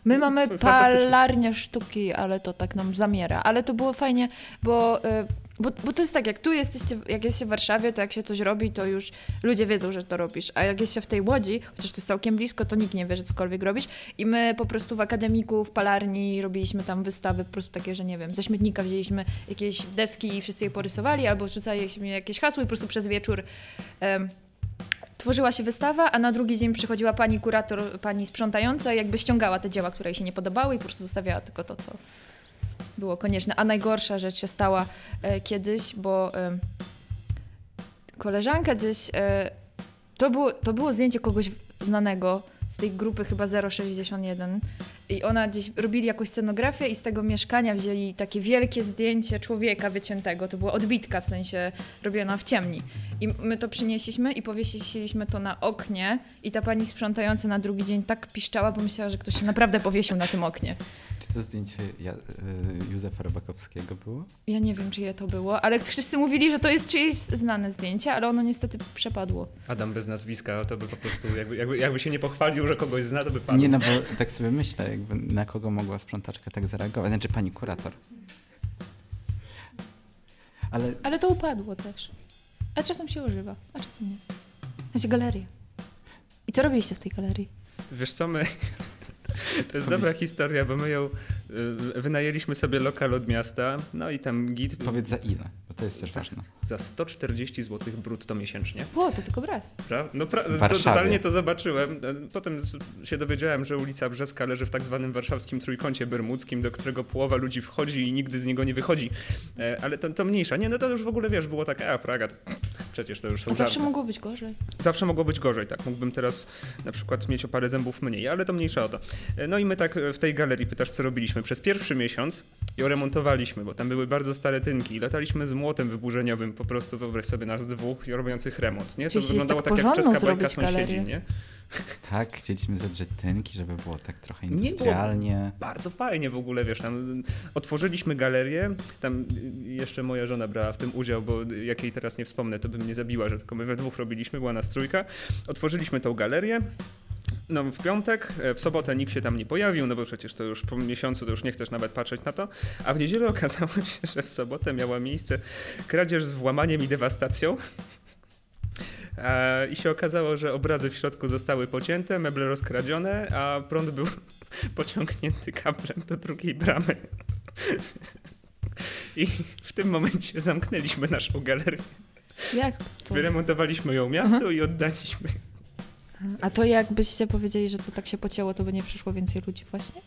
My mamy fantastycznie. palarnię sztuki, ale to tak nam zamiera. Ale to było fajnie, bo, y, bo, bo to jest tak, jak tu jesteście, jak jest się w Warszawie, to jak się coś robi, to już ludzie wiedzą, że to robisz. A jak jest się w tej Łodzi, chociaż to jest całkiem blisko, to nikt nie wie, że cokolwiek robisz. I my po prostu w akademiku, w palarni robiliśmy tam wystawy po prostu takie, że nie wiem, ze śmietnika wzięliśmy jakieś deski i wszyscy je porysowali, albo rzucaliśmy jakieś hasło i po prostu przez wieczór em, tworzyła się wystawa, a na drugi dzień przychodziła pani kurator, pani sprzątająca i jakby ściągała te dzieła, które jej się nie podobały i po prostu zostawiała tylko to, co było konieczne. A najgorsza rzecz się stała e, kiedyś, bo e, koleżanka gdzieś, e, to, było, to było zdjęcie kogoś znanego z tej grupy chyba 061 i ona gdzieś robili jakąś scenografię i z tego mieszkania wzięli takie wielkie zdjęcie człowieka wyciętego, to była odbitka w sensie robiona w ciemni. I my to przynieśliśmy i powiesiliśmy to na oknie i ta pani sprzątająca na drugi dzień tak piszczała, bo myślała, że ktoś się naprawdę powiesił na tym oknie. Czy to zdjęcie ja, y, Józefa Robakowskiego było? Ja nie wiem, czyje to było, ale wszyscy mówili, że to jest czyjeś znane zdjęcie, ale ono niestety przepadło. Adam bez nazwiska, to by po prostu, jakby, jakby, jakby się nie pochwalił, że kogoś zna, to by padł. Nie, no bo tak sobie myślę, jakby na kogo mogła sprzątaczka tak zareagować, znaczy pani kurator. Ale Ale to upadło też. A czasem się używa, a czasem nie. Znaczy galeria. I co robiliście w tej galerii? Wiesz co, my... To jest dobra historia, bo my ją wynajęliśmy sobie lokal od miasta, no i tam git powiedz za ile, bo to jest też Tak. ważne. za 140 zł brutto miesięcznie. O, to tylko brać. Pra? No pra- to, totalnie to zobaczyłem. Potem z- się dowiedziałem, że ulica Brzeska leży w tak zwanym warszawskim trójkącie bermudzkim, do którego połowa ludzi wchodzi i nigdy z niego nie wychodzi. E, ale to, to mniejsza. Nie, no to już w ogóle wiesz, było tak, a Praga, przecież to już są A zawsze żarty. mogło być gorzej. Zawsze mogło być gorzej, tak. Mógłbym teraz na przykład mieć o parę zębów mniej, ale to mniejsza o to. E, No i my tak e, w tej galerii pytasz, co robiliśmy. Przez pierwszy miesiąc ją remontowaliśmy, bo tam były bardzo stare tynki i lataliśmy z młotem wyburzeniowym, po prostu wyobraź sobie nas dwóch robiących remont, nie? To Czyli wyglądało tak tak, jak czeska bajka sąsiedzi, galerię. nie? Tak, chcieliśmy zadrzeć tynki, żeby było tak trochę Nie industrialnie. Bardzo fajnie w ogóle, wiesz, tam otworzyliśmy galerię, tam jeszcze moja żona brała w tym udział, bo jak jej teraz nie wspomnę, to by mnie zabiła, że tylko my we dwóch robiliśmy, była nas trójka. Otworzyliśmy tą galerię, no w piątek, e, w sobotę nikt się tam nie pojawił, no bo przecież to już po miesiącu to już nie chcesz nawet patrzeć na to, a w niedzielę okazało się, że w sobotę miała miejsce kradzież z włamaniem i dewastacją. E, I się okazało, że obrazy w środku zostały pocięte, meble rozkradzione, a prąd był pociągnięty kablem do drugiej bramy. I w tym momencie zamknęliśmy naszą galerię. Jak to? Wyremontowaliśmy ją miastu i oddaliśmy. A to jakbyście powiedzieli, że to tak się pocięło, to by nie przyszło więcej ludzi właśnie?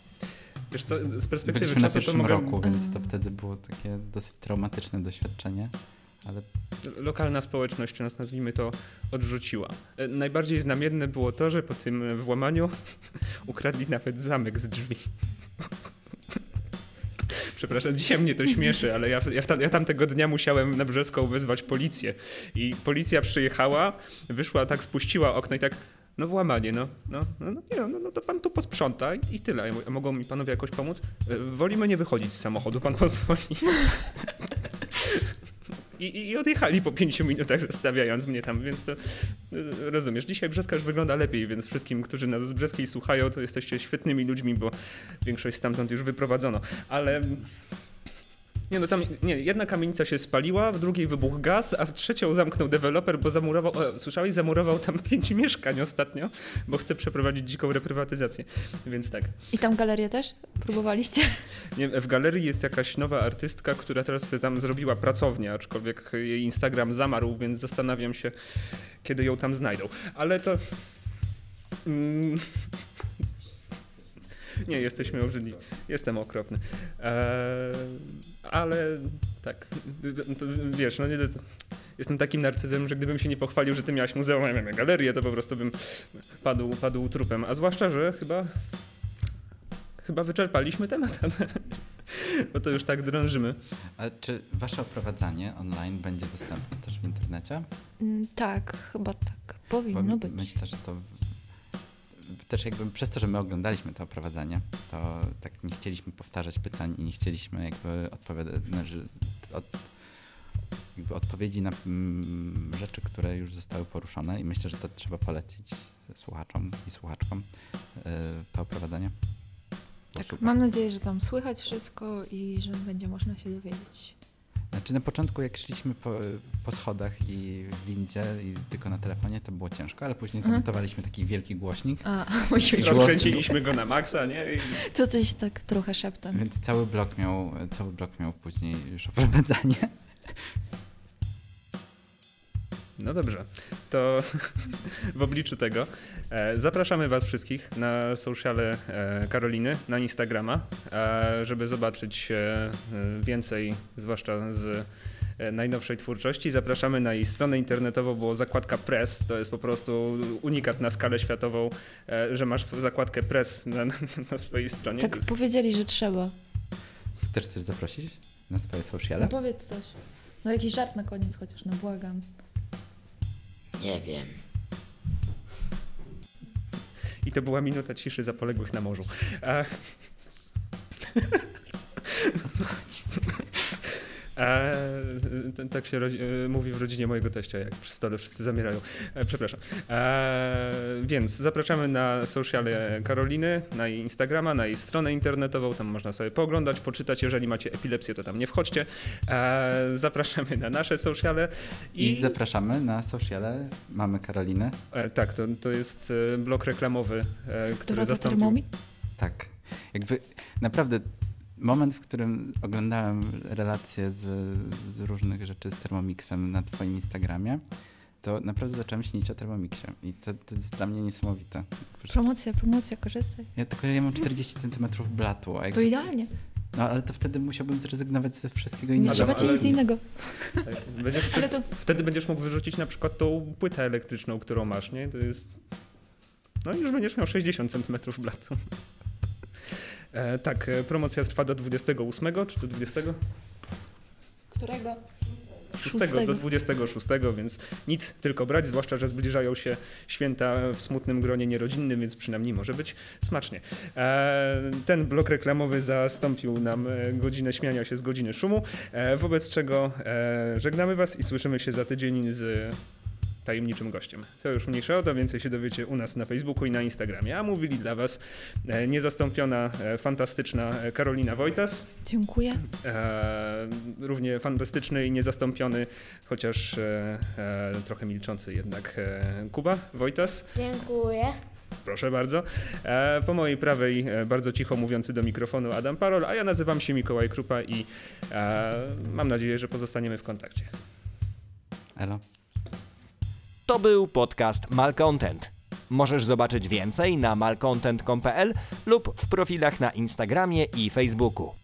Wiesz co, z perspektywy Byliśmy na czasu to pierwszym mogę... roku, więc to Mm. wtedy było takie dosyć traumatyczne doświadczenie. Ale Lokalna społeczność, nas nazwijmy to, odrzuciła. E, Najbardziej znamienne było to, że po tym włamaniu ukradli nawet zamek z drzwi. Przepraszam, dzisiaj mnie to śmieszy, ale ja, ja, ta- ja tamtego dnia musiałem na Brzeską wezwać policję. I policja przyjechała, wyszła, tak spuściła okno i tak, no włamanie, no, no, no, no, nie, no, no to pan tu posprząta i, i tyle. Ja mogą mi panowie jakoś pomóc? E, Wolimy nie wychodzić z samochodu, pan pozwoli. I, i, odjechali po pięciu minutach, zostawiając mnie tam, więc to e, rozumiesz. Dzisiaj Brzeska już wygląda lepiej, więc wszystkim, którzy nas z Brzeskiej słuchają, to jesteście świetnymi ludźmi, bo większość stamtąd już wyprowadzono. Ale. Nie, no tam, nie, jedna kamienica się spaliła, w drugiej wybuchł gaz, a w trzecią zamknął deweloper, bo zamurował, o, słyszałeś, zamurował tam pięć mieszkań ostatnio, bo chce przeprowadzić dziką reprywatyzację. Więc tak. I tam galerię też próbowaliście? Nie, w galerii jest jakaś nowa artystka, która teraz sobie tam zrobiła pracownię, aczkolwiek jej Instagram zamarł, więc zastanawiam się, kiedy ją tam znajdą. Ale to. Mm. Nie, jesteśmy obrzydliwi. Jestem okropny. Eee, ale tak, to, wiesz, no nie, jestem takim narcyzem, że gdybym się nie pochwalił, że ty miałaś muzeum, ja miałem galerię, to po prostu bym padł, padł trupem. A zwłaszcza, że chyba chyba wyczerpaliśmy temat. Bo to już tak drążymy. A czy wasze oprowadzanie online będzie dostępne też w internecie? Mm, Tak, chyba tak. Powinno Bo być. myślę, że to też jakby przez to, że my oglądaliśmy to oprowadzanie, to tak nie chcieliśmy powtarzać pytań i nie chcieliśmy jakby odpowiadać, znaczy od, jakby odpowiedzi na mm, rzeczy, które już zostały poruszone i myślę, że to trzeba polecić słuchaczom i słuchaczkom yy, to oprowadzenie. Tak, mam nadzieję, że tam słychać wszystko i że będzie można się dowiedzieć. Znaczy na początku jak szliśmy po, po schodach i w windzie i tylko na telefonie, to było ciężko, ale później Mhm. zamontowaliśmy taki wielki głośnik, A, oj, oj, oj. Rozkręciliśmy go na maksa, nie? I To coś tak trochę szeptem. więc cały blok miał, cały blok miał później już oprowadzanie. No dobrze, to w obliczu tego e, zapraszamy Was wszystkich na sociale e, Karoliny, na Instagrama, e, żeby zobaczyć e, e, więcej, zwłaszcza z e, najnowszej twórczości. Zapraszamy na jej stronę internetową, bo zakładka Press to jest po prostu unikat na skalę światową, e, że masz zakładkę Press na, na, na swojej stronie. Tak jest- powiedzieli, że trzeba. Też chcesz zaprosić na swoje No sociale? powiedz coś. No jakiś żart na koniec chociaż, no błagam. Nie wiem. I to była minuta ciszy za poległych na morzu. E... E, tak się rodzi- e, mówi w rodzinie mojego teścia, jak przy stole wszyscy zamierają. E, przepraszam. E, więc zapraszamy na sociale Karoliny, na jej Instagrama, na jej stronę internetową, tam można sobie pooglądać, poczytać. Jeżeli macie epilepsję, to tam nie wchodźcie. E, zapraszamy na nasze sociale I zapraszamy na sociale Mamy Karolinę. E, tak, to, to jest e, blok reklamowy, e, który Dorota zastąpił... Tak. Jakby naprawdę moment, w którym oglądałem relacje z, z różnych rzeczy z Thermomixem na twoim Instagramie, to naprawdę zacząłem śnić o Thermomixie. I to, to jest dla mnie niesamowite. Promocja, promocja, korzystaj. Ja tylko ja mam 40 cm blatu, a To jakby, idealnie. no ale to wtedy musiałbym zrezygnować ze wszystkiego Nie innego. trzeba ci nic innego. Tak, Będziesz, Ale to Wtedy będziesz mógł wyrzucić na przykład tą płytę elektryczną, którą masz, nie? To jest... No i już będziesz miał 60 cm blatu. E, tak, e, promocja trwa do 28, czy do 20? którego? 6 do 26, więc nic, tylko brać, zwłaszcza, że zbliżają się święta w smutnym gronie nierodzinnym, więc przynajmniej może być smacznie. E, ten blok reklamowy zastąpił nam e, godzinę śmiania się z godziny szumu, e, wobec czego e, żegnamy Was i słyszymy się za tydzień z tajemniczym gościem. To już mniejsza o to, więcej się dowiecie u nas na Facebooku i na Instagramie. A mówili dla Was e, niezastąpiona, e, fantastyczna e, Karolina Wojtas, Dziękuję. E, równie fantastyczny i niezastąpiony, chociaż e, trochę milczący jednak e, Kuba Wojtas. Dziękuję. Proszę bardzo. Po mojej prawej bardzo cicho mówiący do mikrofonu Adam Parol, a ja nazywam się Mikołaj Krupa i mam nadzieję, że pozostaniemy w kontakcie. Elo. To był podcast Malcontent. Możesz zobaczyć więcej na malcontent.pl lub w profilach na Instagramie i Facebooku.